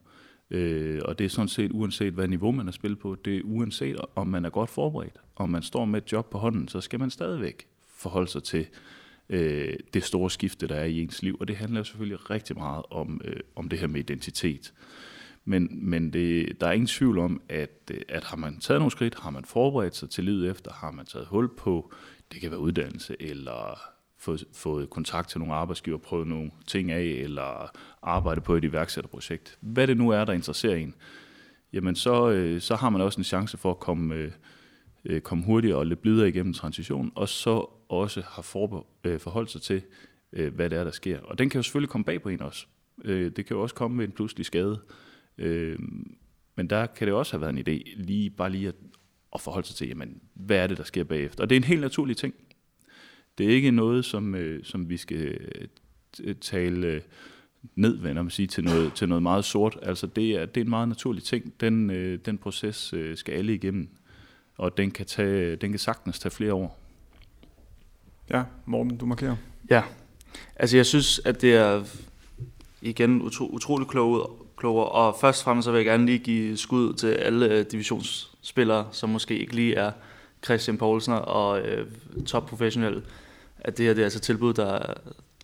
Øh, og det er sådan set uanset, hvad niveau man har spillet på. Det er uanset, om man er godt forberedt. Om man står med et job på hånden, så skal man stadigvæk forholde sig til øh, det store skifte, der er i ens liv. Og det handler selvfølgelig rigtig meget om, øh, om det her med identitet. Men, men det, der er ingen tvivl om, at, øh, at har man taget nogle skridt, har man forberedt sig til livet efter, har man taget hul på, det kan være uddannelse, eller fået, fået kontakt til nogle arbejdsgiver, prøvet nogle ting af, eller arbejde på et iværksætterprojekt. Hvad det nu er, der interesserer en, jamen så, øh, så har man også en chance for at komme, øh, øh komme hurtigere og lidt blidere igennem transitionen, og så også har for, øh, forholdt sig til, øh, hvad det er, der sker. Og den kan jo selvfølgelig komme bag på en også. Øh, det kan jo også komme med en pludselig skade. Øh, men der kan det også have været en idé, lige, bare lige at, at forholde sig til, jamen, hvad er det, der sker bagefter. Og det er en helt naturlig ting. Det er ikke noget, som, øh, som vi skal øh, tale øh, ned, hvad man sige, til noget, til noget meget sort. Altså det er, det er en meget naturlig ting. Den, øh, den proces øh, skal alle igennem, og den kan, tage, den kan sagtens tage flere år. Ja, Morten, du markerer. Ja, altså jeg synes, at det er igen utro, utrolig klogt, klogere, og først og fremmest så vil jeg gerne lige give skud til alle øh, divisionsspillere, som måske ikke lige er Christian Poulsen og øh, topprofessionel, at det her det er altså tilbud, der,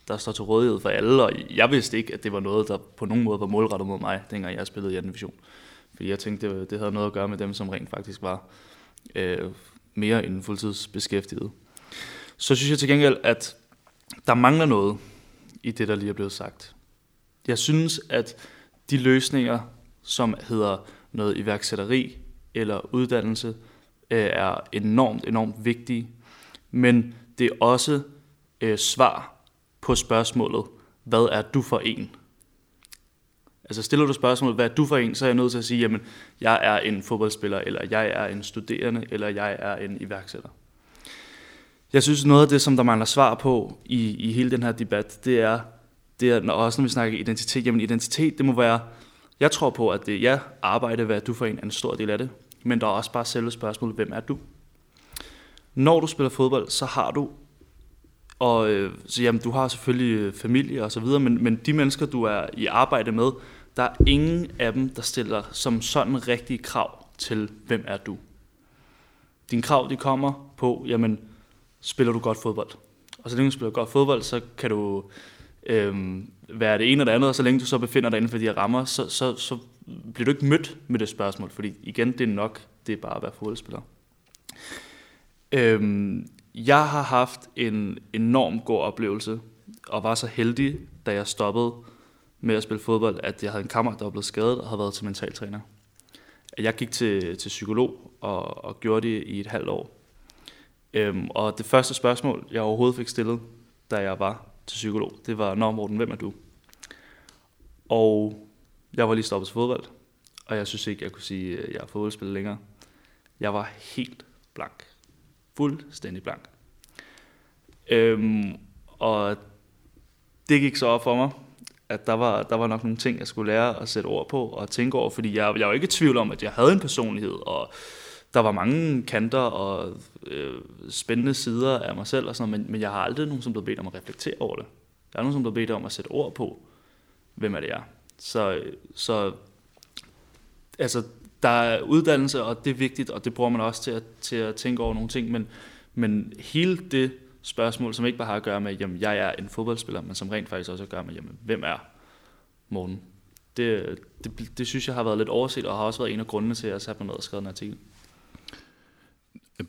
der står til rådighed for alle, og jeg vidste ikke, at det var noget, der på nogen måde var målrettet mod mig, dengang jeg spillede i anden division. Fordi jeg tænkte, det, det havde noget at gøre med dem, som rent faktisk var øh, mere end fuldtidsbeskæftiget. Så synes jeg til gengæld, at der mangler noget i det, der lige er blevet sagt. Jeg synes, at de løsninger, som hedder noget iværksætteri eller uddannelse, øh, er enormt, enormt vigtige. Men det er også øh, svar på spørgsmålet, hvad er du for en? Altså stiller du spørgsmålet, hvad er du for en, så er jeg nødt til at sige, jamen, jeg er en fodboldspiller, eller jeg er en studerende, eller jeg er en iværksætter. Jeg synes, noget af det, som der mangler svar på i, i hele den her debat, det er, det er når, også når vi snakker identitet, jamen identitet, det må være, jeg tror på, at det ja, arbejde, hvad er du for en, er en stor del af det, men der er også bare selve spørgsmålet, hvem er du? Når du spiller fodbold, så har du og øh, så jamen, du har selvfølgelig øh, familie og så videre, men, men de mennesker, du er i arbejde med, der er ingen af dem, der stiller som sådan rigtige krav til, hvem er du. Dine krav, de kommer på, jamen, spiller du godt fodbold? Og så længe du spiller godt fodbold, så kan du øh, være det ene og det andet, og så længe du så befinder dig inden for de her rammer, så, så, så bliver du ikke mødt med det spørgsmål, fordi igen, det er nok, det er bare at være fodboldspiller. Øhm, jeg har haft en enorm god oplevelse, og var så heldig, da jeg stoppede med at spille fodbold, at jeg havde en kammerat, der var blevet skadet og havde været til mentaltræner. Jeg gik til, til psykolog og, og gjorde det i et halvt år. Øhm, og det første spørgsmål, jeg overhovedet fik stillet, da jeg var til psykolog, det var, Nå Morten, hvem er du? Og jeg var lige stoppet til fodbold, og jeg synes ikke, jeg kunne sige, at jeg er fodboldspiller længere. Jeg var helt blank. Fuldstændig blank. Øhm, og det gik så op for mig, at der var, der var nok nogle ting, jeg skulle lære at sætte ord på og tænke over, fordi jeg, jeg var ikke i tvivl om, at jeg havde en personlighed, og der var mange kanter og øh, spændende sider af mig selv, og sådan men, men jeg har aldrig nogen, som blev bedt om at reflektere over det. Der er nogen, som blev bedt om at sætte ord på, hvem er det er. Så, så altså, der er uddannelse, og det er vigtigt, og det bruger man også til at, til at tænke over nogle ting, men, men hele det spørgsmål, som ikke bare har at gøre med, jamen jeg er en fodboldspiller, men som rent faktisk også har at gøre med, jamen hvem er Morten? Det, det, det synes jeg har været lidt overset, og har også været en af grundene til, at jeg satte mig ned og skrev en artikel.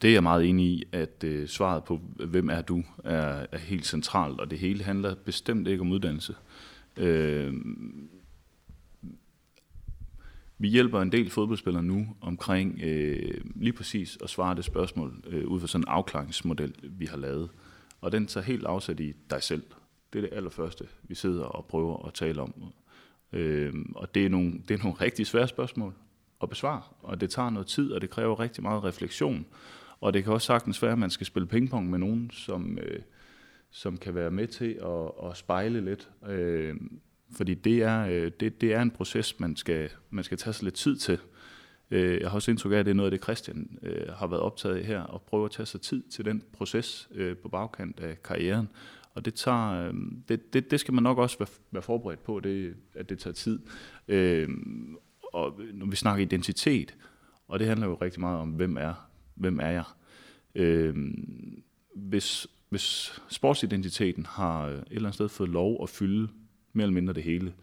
Det er jeg meget enig i, at øh, svaret på, hvem er du, er, er helt centralt, og det hele handler bestemt ikke om uddannelse. Øh, vi hjælper en del fodboldspillere nu omkring øh, lige præcis at svare det spørgsmål øh, ud fra sådan en afklaringsmodel, vi har lavet. Og den tager helt afsæt i dig selv. Det er det allerførste, vi sidder og prøver at tale om. Øh, og det er, nogle, det er nogle rigtig svære spørgsmål at besvare, og det tager noget tid, og det kræver rigtig meget refleksion. Og det kan også sagtens være, at man skal spille pingpong med nogen, som, øh, som kan være med til at, at spejle lidt. Øh, fordi det er, øh, det, det er en proces, man skal, man skal tage sig lidt tid til. Øh, jeg har også indtryk af, at det er noget af det, Christian øh, har været optaget af her, at prøve at tage sig tid til den proces øh, på bagkant af karrieren. Og det, tager, øh, det, det, det skal man nok også være, være forberedt på, det, at det tager tid. Øh, og når vi snakker identitet, og det handler jo rigtig meget om, hvem er, hvem er jeg? Hvis, hvis sportsidentiteten har et eller andet sted fået lov at fylde mere eller mindre det hele,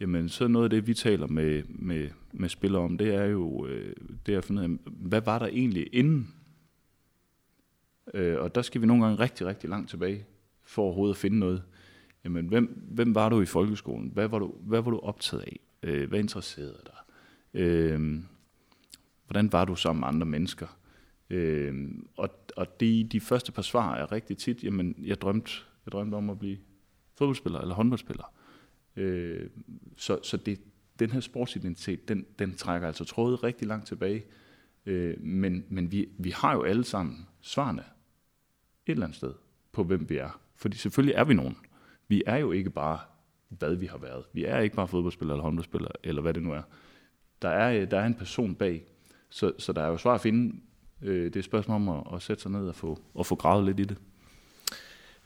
jamen så noget af det, vi taler med, med, med spillere om, det er jo øh, det at finde ud af, hvad var der egentlig inden? Øh, og der skal vi nogle gange rigtig, rigtig langt tilbage, for overhovedet at finde noget. Jamen, hvem, hvem var du i folkeskolen? Hvad var du, hvad var du optaget af? Øh, hvad interesserede dig? Øh, hvordan var du sammen med andre mennesker? Øh, og og de, de første par svar er rigtig tit, jamen, jeg drømte, jeg drømte om at blive fodboldspiller eller håndboldspiller. Øh, så så det, den her sportsidentitet, den, den trækker altså trådet rigtig langt tilbage. Øh, men men vi, vi har jo alle sammen svarene et eller andet sted på, hvem vi er. Fordi selvfølgelig er vi nogen. Vi er jo ikke bare, hvad vi har været. Vi er ikke bare fodboldspiller eller håndboldspiller, eller hvad det nu er. Der er, øh, der er en person bag, så, så der er jo svar at finde. Øh, det er et spørgsmål om at, at sætte sig ned og få, og få gravet lidt i det.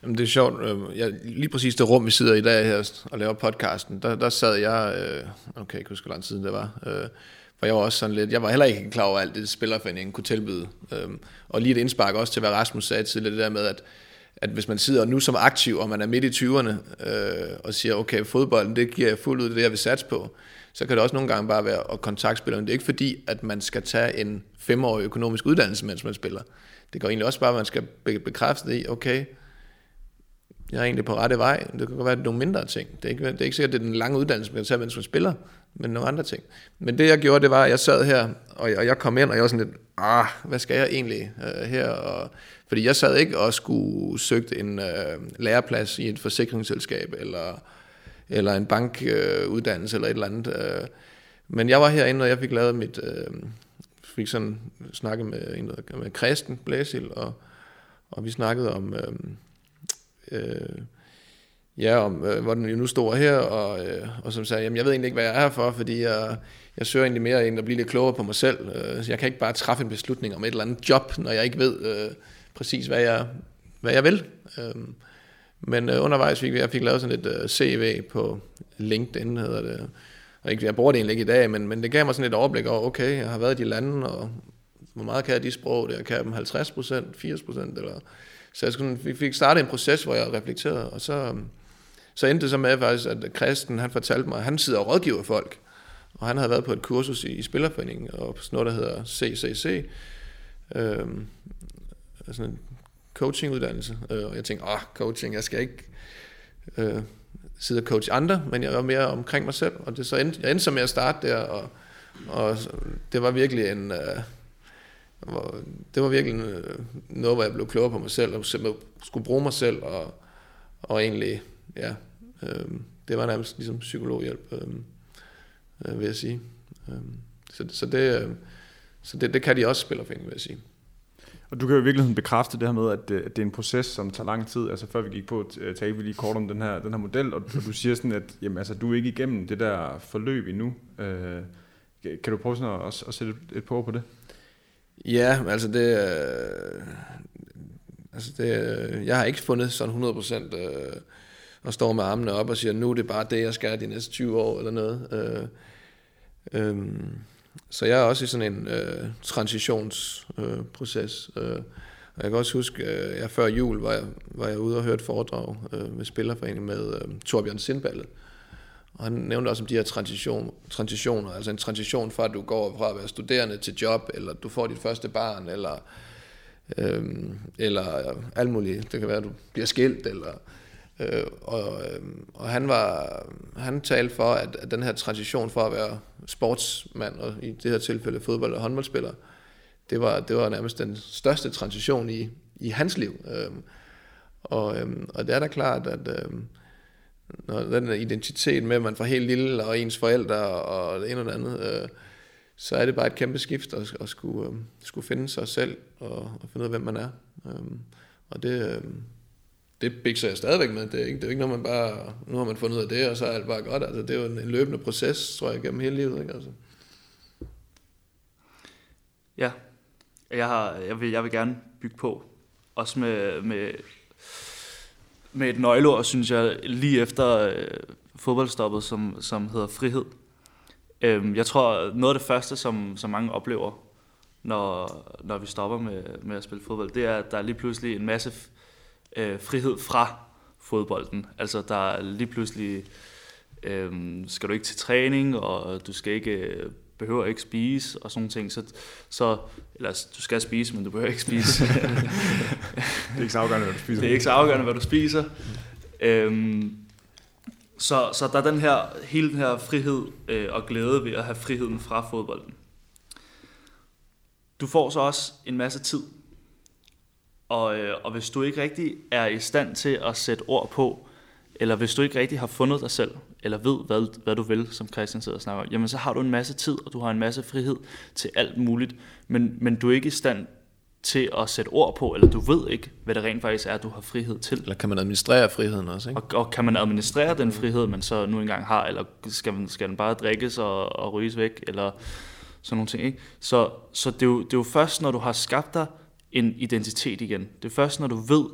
Jamen, det er sjovt. Øhm, jeg, lige præcis det rum, vi sidder i dag her og laver podcasten, der, der sad jeg, øh, okay, jeg kan huske, hvor lang tid det var, øh, for jeg var også sådan lidt, jeg var heller ikke klar over alt det, spillerforeningen kunne tilbyde. Øh, og lige et indspark også til, hvad Rasmus sagde tidligere, det der med, at, at hvis man sidder nu som aktiv, og man er midt i 20'erne, øh, og siger, okay, fodbolden, det giver jeg fuldt ud, det jeg vil satse på, så kan det også nogle gange bare være at kontaktspilleren. Det er ikke fordi, at man skal tage en femårig økonomisk uddannelse, mens man spiller. Det går egentlig også bare, at man skal bekræfte det i, okay, jeg er egentlig på rette vej. Det kan godt være, at det er nogle mindre ting. Det er ikke, det er ikke sikkert, at det er den lange uddannelse, man kan tage, mens man spiller, men nogle andre ting. Men det jeg gjorde, det var, at jeg sad her, og jeg, og jeg kom ind, og jeg var sådan lidt, ah, hvad skal jeg egentlig uh, her? Og, fordi jeg sad ikke og skulle søge en uh, læreplads i et forsikringsselskab, eller, eller en bankuddannelse, uh, eller et eller andet. Uh, men jeg var herinde, og jeg fik lavet mit, uh, fik sådan snakket med, med Kristen Blæsil, og, og vi snakkede om... Uh, øh, ja, om øh, hvor den nu står her, og, øh, og som sagde, jamen jeg ved egentlig ikke, hvad jeg er her for, fordi jeg, jeg søger egentlig mere end at blive lidt klogere på mig selv. Øh, så jeg kan ikke bare træffe en beslutning om et eller andet job, når jeg ikke ved øh, præcis, hvad jeg, hvad jeg vil. Øh, men øh, undervejs fik jeg fik lavet sådan et øh, CV på LinkedIn, hedder det. Og ikke, jeg bruger det egentlig ikke i dag, men, men det gav mig sådan et overblik over, okay, jeg har været i de lande, og hvor meget kan jeg de sprog? der? kan jeg dem 50 procent, 80 procent, eller så jeg skulle, vi fik startet en proces, hvor jeg reflekterede, og så, øhm, så endte det så med faktisk, at Kristen han fortalte mig, at han sidder og rådgiver folk, og han havde været på et kursus i, i Spillerforeningen, og sådan noget, der hedder CCC, øh, sådan en coachinguddannelse, øh, og jeg tænkte, åh, coaching, jeg skal ikke øh, sidde og coach andre, men jeg var mere omkring mig selv, og det så endte, jeg endte så med at starte der, og, og det var virkelig en, øh, hvor, det var virkelig øh, noget, hvor jeg blev klogere på mig selv, og skulle bruge mig selv, og, og egentlig, ja, øh, det var nærmest ligesom psykologhjælp, øh, øh, vil jeg sige. Øh, så, så, det, øh, så det, det kan de også spille vil jeg sige. Og du kan jo i virkeligheden bekræfte det her med, at det, at det er en proces, som tager lang tid. Altså før vi gik på, talte vi lige kort om den her, den her model, og, og du siger sådan, at jamen, altså, du er ikke igennem det der forløb endnu. Øh, kan du prøve sådan at, at, at sætte et, et på på det? Ja, altså det, øh, altså det, øh, jeg har ikke fundet sådan 100% øh, og står med armene op og siger, nu er det bare det, jeg skal de næste 20 år eller noget. Øh, øh, så jeg er også i sådan en øh, transitionsproces. Øh, øh, og jeg kan også huske, øh, jeg før jul var jeg, var jeg ude og høre et foredrag øh, med Spillerforeningen med øh, Torbjørn Sindballe. Og han nævnte også om de her transition, transitioner, altså en transition fra, at du går fra at være studerende til job, eller du får dit første barn, eller, øhm, eller alt muligt. Det kan være, at du bliver skilt, eller... Øh, og, øh, og han var han talte for at, at den her transition fra at være sportsmand og i det her tilfælde fodbold og håndboldspiller det var det var nærmest den største transition i i hans liv øh, og øh, og det er da klart at øh, når den der identitet med, at man fra helt lille, og ens forældre, og det ene og det andet, øh, så er det bare et kæmpe skift at, at skulle, øh, skulle finde sig selv, og, og finde ud af, hvem man er. Øh, og det, øh, det bikser jeg stadigvæk med. Det er, ikke, det er ikke noget, man bare, nu har man fundet ud af det, og så er alt bare godt. Altså, det er jo en, en løbende proces, tror jeg, gennem hele livet. Ikke? Altså. Ja, jeg, har, jeg, vil, jeg vil gerne bygge på, også med, med med et nøgleord, synes jeg, lige efter øh, fodboldstoppet, som, som hedder frihed. Øhm, jeg tror, noget af det første, som, som mange oplever, når, når vi stopper med, med at spille fodbold, det er, at der er lige pludselig en masse øh, frihed fra fodbolden. Altså, der er lige pludselig, øh, skal du ikke til træning, og du skal ikke øh, behøver ikke spise og sådan ting. Så, så eller du skal spise, men du behøver ikke spise. det er ikke så afgørende, hvad du spiser. Det er ikke så afgørende, hvad du spiser. Øhm, så, så der er den her, hele den her frihed øh, og glæde ved at have friheden fra fodbolden. Du får så også en masse tid. Og, øh, og hvis du ikke rigtig er i stand til at sætte ord på, eller hvis du ikke rigtig har fundet dig selv, eller ved, hvad, hvad du vil, som Christian sidder og snakker om, jamen så har du en masse tid, og du har en masse frihed til alt muligt, men, men du er ikke i stand til at sætte ord på, eller du ved ikke, hvad det rent faktisk er, du har frihed til. Eller kan man administrere friheden også, ikke? Og, og kan man administrere den frihed, man så nu engang har, eller skal, man, skal den bare drikkes og, og ryges væk, eller sådan nogle ting, ikke? Så, så det, er jo, det er jo først, når du har skabt dig en identitet igen. Det er først, når du ved,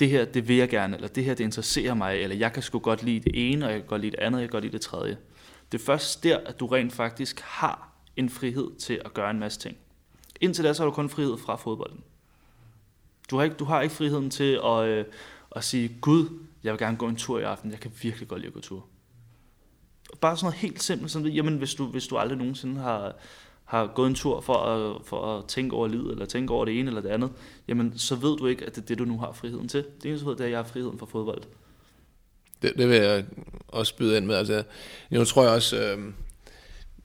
det her, det vil jeg gerne, eller det her, det interesserer mig, eller jeg kan sgu godt lide det ene, og jeg kan godt lide det andet, og jeg kan godt lide det tredje. Det er først der, at du rent faktisk har en frihed til at gøre en masse ting. Indtil da, så har du kun frihed fra fodbolden. Du har ikke, du har ikke friheden til at, øh, at sige, Gud, jeg vil gerne gå en tur i aften, jeg kan virkelig godt lide at gå tur. Bare sådan noget helt simpelt, som det, jamen hvis du, hvis du aldrig nogensinde har, har gået en tur for at, for at tænke over livet, eller tænke over det ene eller det andet, jamen så ved du ikke, at det er det, du nu har friheden til. Det eneste, det er, at jeg har friheden for fodbold. Det, det vil jeg også byde ind med. Altså, nu tror jeg også, øh,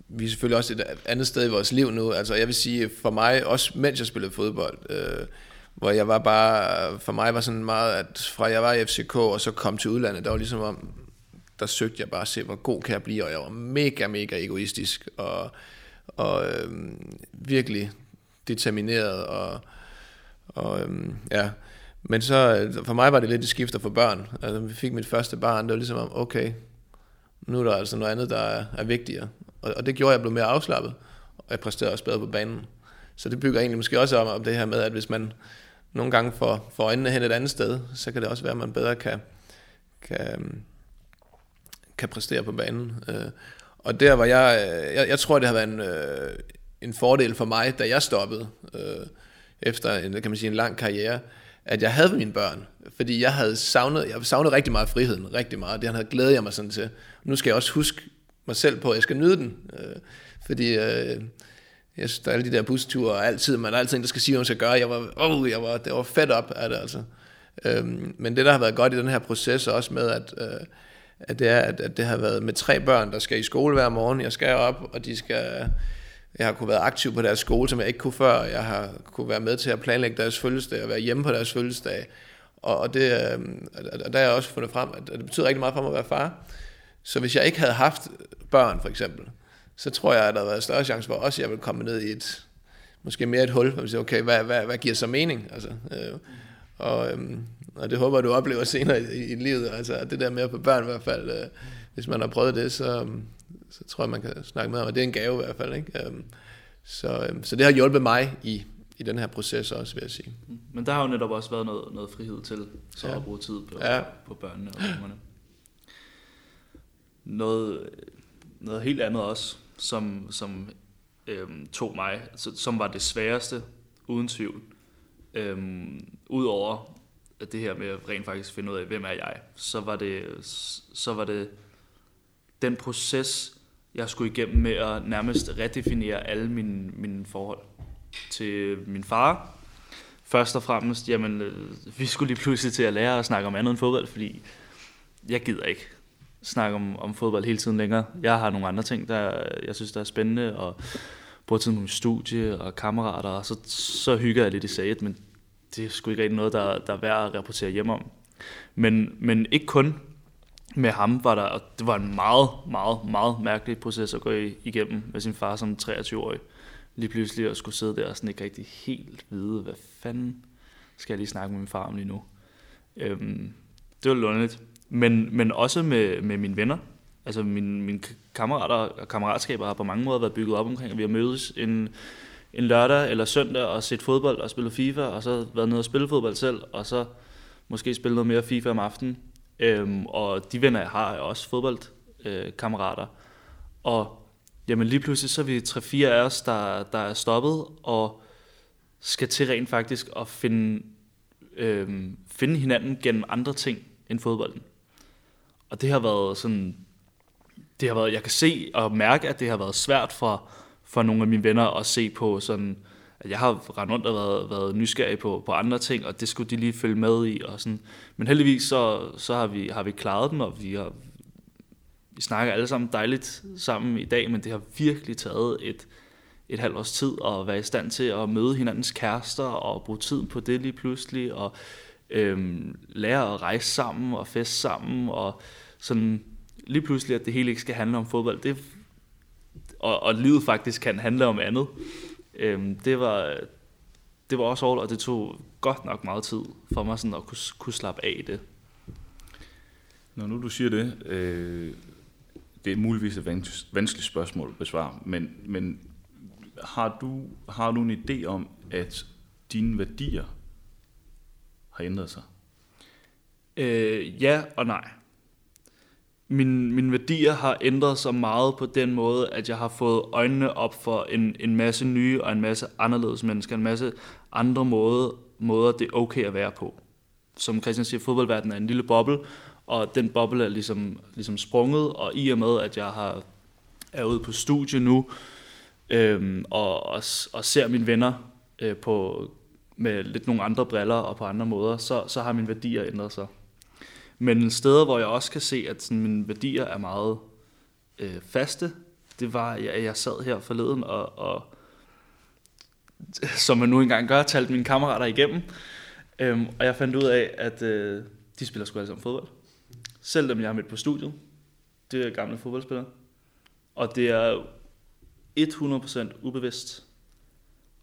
vi er selvfølgelig også et andet sted i vores liv nu. Altså jeg vil sige, for mig, også mens jeg spillede fodbold, øh, hvor jeg var bare, for mig var sådan meget, at fra jeg var i FCK og så kom til udlandet, der var ligesom om, der søgte jeg bare at se, hvor god kan jeg blive, og jeg var mega, mega egoistisk, og og øh, virkelig determineret og, og øh, ja, men så øh, for mig var det lidt et skifter for børn. Altså, vi fik mit første barn, det var ligesom om, okay, nu er der altså noget andet, der er, er vigtigere. Og, og det gjorde, at jeg blev mere afslappet, og jeg præsterede også bedre på banen. Så det bygger egentlig måske også om, om det her med, at hvis man nogle gange får, får øjnene hen et andet sted, så kan det også være, at man bedre kan, kan, øhm, kan præstere på banen. Øh, og der var jeg, øh, jeg, jeg tror, det har været en, øh, en fordel for mig, da jeg stoppede, øh, efter en, kan man sige, en lang karriere, at jeg havde mine børn. Fordi jeg havde savnet, jeg savnet rigtig meget friheden, rigtig meget. Det havde glædet jeg mig sådan til. Nu skal jeg også huske mig selv på, at jeg skal nyde den. Øh, fordi øh, jeg synes, der er alle de der busture, og altid, man er altid en, der skal sige, hvad man skal gøre. Jeg var, oh, jeg var, det var fedt op af det, altså. Øh, men det, der har været godt i den her proces, også med, at øh, at det er, at, at det har været med tre børn, der skal i skole hver morgen. Jeg skal op, og de skal... Jeg har kunne være aktiv på deres skole, som jeg ikke kunne før. Jeg har kunne være med til at planlægge deres fødselsdag og være hjemme på deres fødselsdag. Og, og det, øhm, og der har jeg også fundet frem, at det betyder rigtig meget for mig at være far. Så hvis jeg ikke havde haft børn, for eksempel, så tror jeg, at der havde været større chance for også, at jeg ville komme ned i et, måske mere et hul, hvor man siger, okay, hvad, hvad, hvad giver så mening? Altså, øh, og, øhm, og det håber du oplever senere i, i livet. Altså det der med at få børn i hvert fald, øh, hvis man har prøvet det, så, så tror jeg, man kan snakke med om, og det er en gave i hvert fald. Ikke? Øhm, Så, øh, så det har hjulpet mig i, i den her proces også, vil jeg sige. Men der har jo netop også været noget, noget frihed til så Ja. at bruge tid på, Ja. på børnene og ungerne. Noget, noget helt andet også, som, som øhm, tog mig, som var det sværeste, uden tvivl. Øhm, Udover at det her med at rent faktisk finde ud af, hvem er jeg, så var det, så var det den proces, jeg skulle igennem med at nærmest redefinere alle mine, mine forhold til min far. Først og fremmest, jamen, øh, vi skulle lige pludselig til at lære at snakke om andet end fodbold, fordi jeg gider ikke snakke om, om fodbold hele tiden længere. Jeg har nogle andre ting, der jeg synes, der er spændende, og bruger tid med min studie og kammerater, og så, så hygger jeg lidt i saget, men det er sgu ikke rigtig noget, der, der er værd at rapportere hjem om. Men, men ikke kun med ham var der, og det var en meget, meget, meget mærkelig proces at gå igennem med sin far som 23-årig. Lige pludselig at skulle sidde der og sådan ikke rigtig helt vide, hvad fanden skal jeg lige snakke med min far om lige nu. Øhm, det var lidt. Men, men også med, med mine venner. Altså mine, mine kammerater og kammeratskaber har på mange måder været bygget op omkring, at vi har mødes en, en lørdag eller søndag og set fodbold og spillet FIFA, og så været nede og spille fodbold selv, og så måske spille noget mere FIFA om aftenen. Øhm, og de venner, jeg har, er også fodboldkammerater. Øh, kammerater. og jamen lige pludselig så er vi tre-fire af os, der, der er stoppet, og skal til rent faktisk at finde, øh, finde hinanden gennem andre ting end fodbolden. Og det har været sådan, det har været, jeg kan se og mærke, at det har været svært for, for nogle af mine venner at se på sådan, at jeg har rendt rundt og været, været nysgerrig på, på andre ting, og det skulle de lige følge med i. Og sådan. Men heldigvis så, så har, vi, har vi klaret dem, og vi, har, vi snakker alle sammen dejligt sammen i dag, men det har virkelig taget et, et halvt års tid at være i stand til at møde hinandens kærester og bruge tid på det lige pludselig, og øhm, lære at rejse sammen og feste sammen, og sådan lige pludselig, at det hele ikke skal handle om fodbold, det, og, og livet faktisk kan handle om andet. Øhm, det, var, det var også hårdt, og det tog godt nok meget tid for mig sådan at kunne, kunne slappe af i det. Når nu du siger det, øh, det er muligvis et vans- vanskeligt spørgsmål at besvare, men, men har, du, har du en idé om, at dine værdier har ændret sig? Øh, ja og nej. Min, mine værdier har ændret sig meget på den måde, at jeg har fået øjnene op for en, en masse nye og en masse anderledes mennesker, en masse andre måde, måder det er okay at være på. Som Christian siger, fodboldverdenen er en lille boble, og den boble er ligesom, ligesom sprunget, og i og med, at jeg har, er ude på studie nu, øhm, og, og, og ser mine venner øh, på, med lidt nogle andre briller og på andre måder, så, så har mine værdier ændret sig. Men steder, hvor jeg også kan se, at sådan, mine værdier er meget øh, faste, det var, at jeg sad her forleden og, og som man nu engang gør, talte mine kammerater igennem. Øhm, og jeg fandt ud af, at øh, de spiller sgu alle sammen fodbold. Selv dem, jeg har mødt på studiet, det er gamle fodboldspillere. Og det er 100% ubevidst.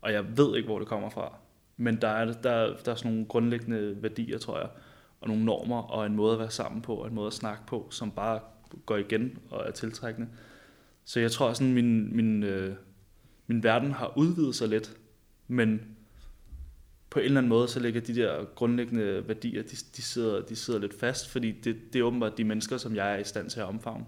Og jeg ved ikke, hvor det kommer fra. Men der er, der, der er sådan nogle grundlæggende værdier, tror jeg, og nogle normer, og en måde at være sammen på, og en måde at snakke på, som bare går igen og er tiltrækkende. Så jeg tror, at sådan min, min, øh, min verden har udvidet sig lidt, men på en eller anden måde, så ligger de der grundlæggende værdier, de, de, sidder, de sidder lidt fast, fordi det, det er åbenbart de mennesker, som jeg er i stand til at omfavne.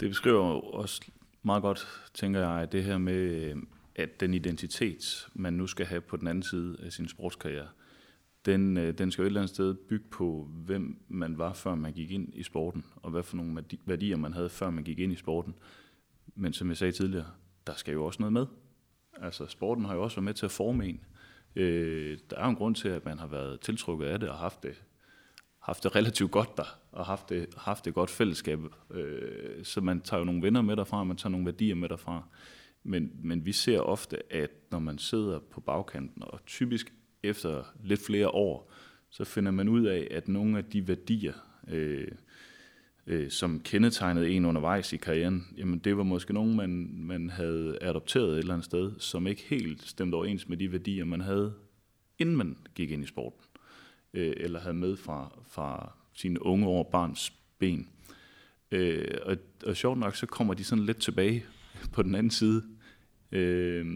Det beskriver også meget godt, tænker jeg, det her med, at den identitet, man nu skal have på den anden side af sin sportskarriere, den, øh, den skal jo et eller andet sted bygge på, hvem man var, før man gik ind i sporten, og hvad for nogle værdier man havde, før man gik ind i sporten. Men som jeg sagde tidligere, der skal jo også noget med. Altså, sporten har jo også været med til at forme en. Øh, der er jo en grund til, at man har været tiltrukket af det og haft det, haft det relativt godt der, og haft det, haft det godt fællesskab. Øh, så man tager jo nogle venner med derfra, man tager nogle værdier med derfra. Men, men vi ser ofte, at når man sidder på bagkanten, og typisk efter lidt flere år, så finder man ud af, at nogle af de værdier, øh, øh, som kendetegnede en undervejs i karrieren, jamen det var måske nogen, man, man havde adopteret et eller andet sted, som ikke helt stemte overens med de værdier, man havde, inden man gik ind i sporten, øh, eller havde med fra, fra sine unge år barns ben. Øh, og, og sjovt nok, så kommer de sådan lidt tilbage på den anden side Øh,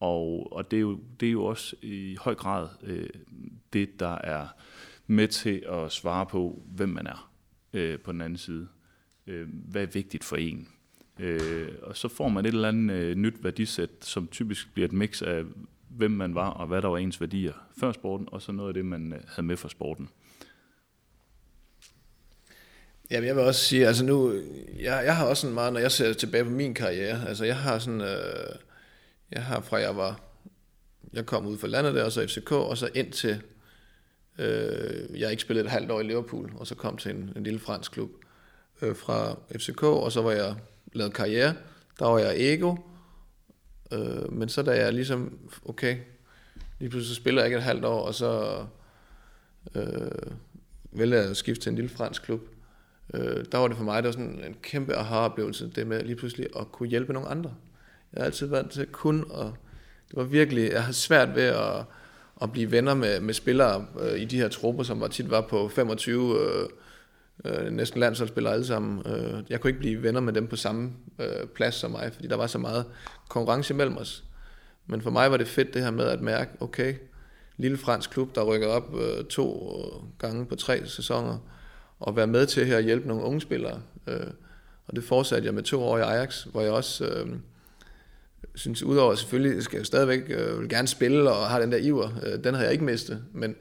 og, og det, er jo, det er jo også i høj grad øh, det, der er med til at svare på, hvem man er øh, på den anden side. Øh, hvad er vigtigt for en? Øh, og så får man et eller andet øh, nyt værdisæt, som typisk bliver et mix af, hvem man var, og hvad der var ens værdier før sporten, og så noget af det, man øh, havde med for sporten. Ja, jeg vil også sige, altså nu, jeg, jeg har også sådan meget, når jeg ser tilbage på min karriere, altså jeg har sådan, øh, jeg har fra jeg var, jeg kom ud fra landet der, og så FCK, og så ind til, øh, jeg ikke spillet et halvt år i Liverpool, og så kom til en, en lille fransk klub øh, fra FCK, og så var jeg lavet karriere, der var jeg ego, øh, men så da jeg ligesom, okay, lige pludselig så spiller jeg ikke et halvt år, og så øh, vælger jeg at skifte til en lille fransk klub, øh, der var det for mig, det var sådan en kæmpe aha-oplevelse, det med lige pludselig at kunne hjælpe nogle andre. Jeg har altid været til kun, og det var virkelig, jeg har svært ved at, at blive venner med, med spillere øh, i de her trupper, som var tit var på 25 øh, øh, næsten landsholdsspillere alle sammen. Øh, jeg kunne ikke blive venner med dem på samme øh, plads som mig, fordi der var så meget konkurrence mellem os. Men for mig var det fedt det her med at mærke, okay, lille fransk klub, der rykker op øh, to øh, gange på tre sæsoner, og være med til her at hjælpe nogle unge spillere. Øh, og det fortsatte jeg med to år i Ajax, hvor jeg også øh, synes, udover selvfølgelig skal jeg stadigvæk øh, vil gerne spille og har den der iver, øh, den havde jeg ikke mistet, men,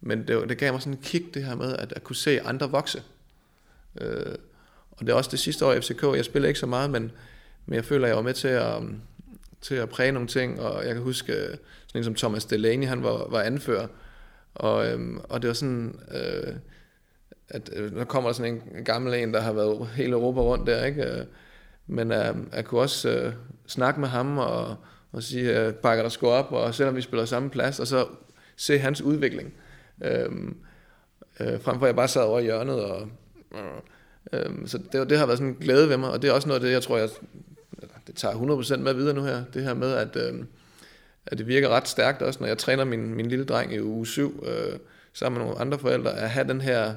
men det, det gav mig sådan en kick det her med at, at kunne se andre vokse. Øh, og det er også det sidste år i FCK, jeg spiller ikke så meget, men, men jeg føler, at jeg var med til at, um, til at præge nogle ting, og jeg kan huske øh, sådan en som Thomas Delaney, han var, var anfører, og, øhm, og det var sådan, øh, at øh, der kommer sådan en gammel en, der har været hele Europa rundt der, ikke? Øh, men øh, jeg kunne også øh, snakke med ham og, og sige, øh, bakker der sgu op, og selvom vi spiller samme plads, og så se hans udvikling. Øh, øh, frem for at jeg bare sad over i hjørnet. Og, øh, så det, det har været sådan en glæde ved mig, og det er også noget af det, jeg tror, jeg det tager 100% med videre nu her. Det her med, at, øh, at det virker ret stærkt også, når jeg træner min, min lille dreng i uge 7, øh, sammen med nogle andre forældre, at have den her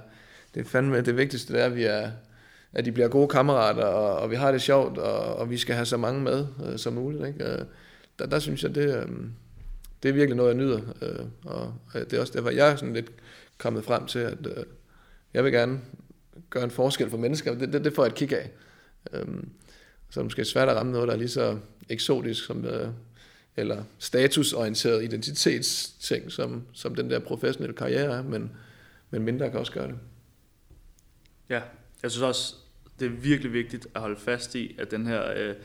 det er fandme det vigtigste, det er, at, vi er, at de bliver gode kammerater, og, og vi har det sjovt, og, og vi skal have så mange med øh, som muligt. Ikke? Øh, der, der synes jeg, det, øh, det er virkelig noget, jeg nyder. Øh, og det er også derfor, jeg er sådan lidt kommet frem til, at øh, jeg vil gerne gøre en forskel for mennesker. Det, det, det får jeg et kig af. Øh, så er det måske svært at ramme noget, der er lige så eksotisk som øh, eller statusorienteret identitetsting, som, som den der professionelle karriere er, men, men mindre kan også gøre det. Ja, jeg synes også, det er virkelig vigtigt at holde fast i, at den her øh,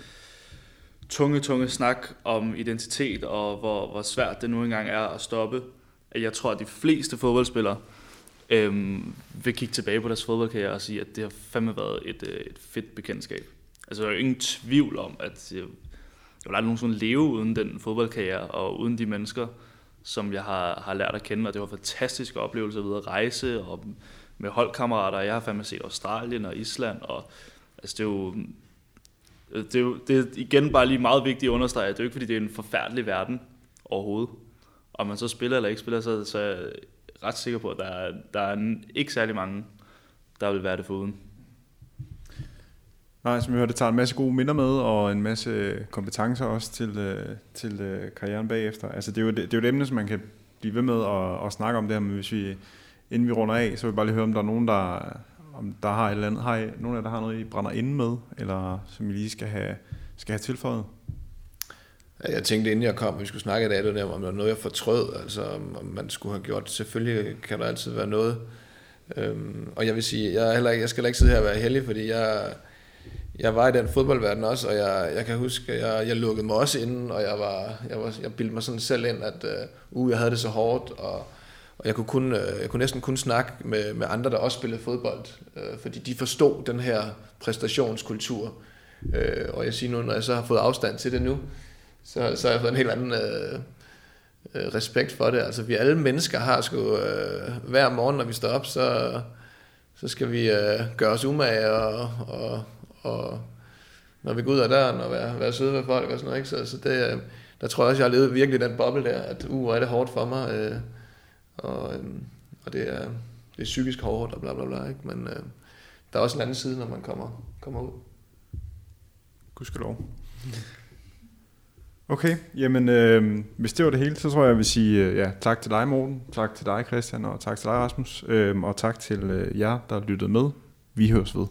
tunge, tunge snak om identitet, og hvor, hvor svært det nu engang er at stoppe, at jeg tror, at de fleste fodboldspillere øh, vil kigge tilbage på deres fodboldkarriere og sige, at det har fandme været et, øh, et fedt bekendtskab. Altså, der er jo ingen tvivl om, at jeg, jeg vil aldrig nogensinde leve uden den fodboldkarriere, og uden de mennesker, som jeg har, har lært at kende, og det var fantastiske oplevelser ved at rejse, og med holdkammerater. Jeg har fandme set Australien og Island, og altså, det er jo øh, det er jo det er igen bare lige meget vigtigt at understrege, at det er jo ikke fordi, det er en forfærdelig verden overhovedet. Om man så spiller eller ikke spiller, så, så er jeg ret sikker på, at der er, der er ikke særlig mange, der vil være det foruden. Nej, som vi hørte, det tager en masse gode minder med, og en masse kompetencer også til, øh, til øh, karrieren bagefter. Altså, det er, jo, det, det er jo et emne, som man kan blive ved med at, at snakke om det her, men hvis vi inden vi runder af, så vil jeg bare lige høre, om der er nogen, der, om der har et eller andet, har I, nogen af jer, der har noget, I brænder inde med, eller som I lige skal have, skal have tilføjet? Jeg tænkte, inden jeg kom, at vi skulle snakke i dag, det der, om der var noget, jeg fortrød, altså om, man skulle have gjort. Selvfølgelig kan der altid være noget. Øhm, og jeg vil sige, jeg, heller jeg skal heller ikke sidde her og være heldig, fordi jeg, jeg var i den fodboldverden også, og jeg, jeg kan huske, jeg, jeg lukkede mig også inden, og jeg, var, jeg, var, jeg bildte mig sådan selv ind, at uh, uh, jeg havde det så hårdt, og og jeg kunne, kun, øh, jeg kunne næsten kun snakke med, med andre, der også spillede fodbold, øh, fordi de forstod den her præstationskultur. Øh, og jeg siger nu, når jeg så har fået afstand til det nu, så, så har jeg fået en helt anden øh, øh, respekt for det. Altså vi alle mennesker har sgu øh, hver morgen, når vi står op, så, så skal vi øh, gøre os umage, og, og, og når vi går ud af døren og være, være søde ved folk og sådan noget. Ikke? Så, så det, øh, der tror jeg også, jeg har levet virkelig den boble der, at uh, er det hårdt for mig. Øh, og, øhm, og det, er, det er psykisk hårdt og bla bla bla, ikke? men øh, der er også en anden side, når man kommer, kommer ud. Gudskelov. Okay, jamen øh, hvis det var det hele, så tror jeg, jeg vil sige øh, ja, tak til dig, Morten, tak til dig, Christian, og tak til dig, Rasmus, øh, og tak til øh, jer, der lyttede med. Vi høres ved.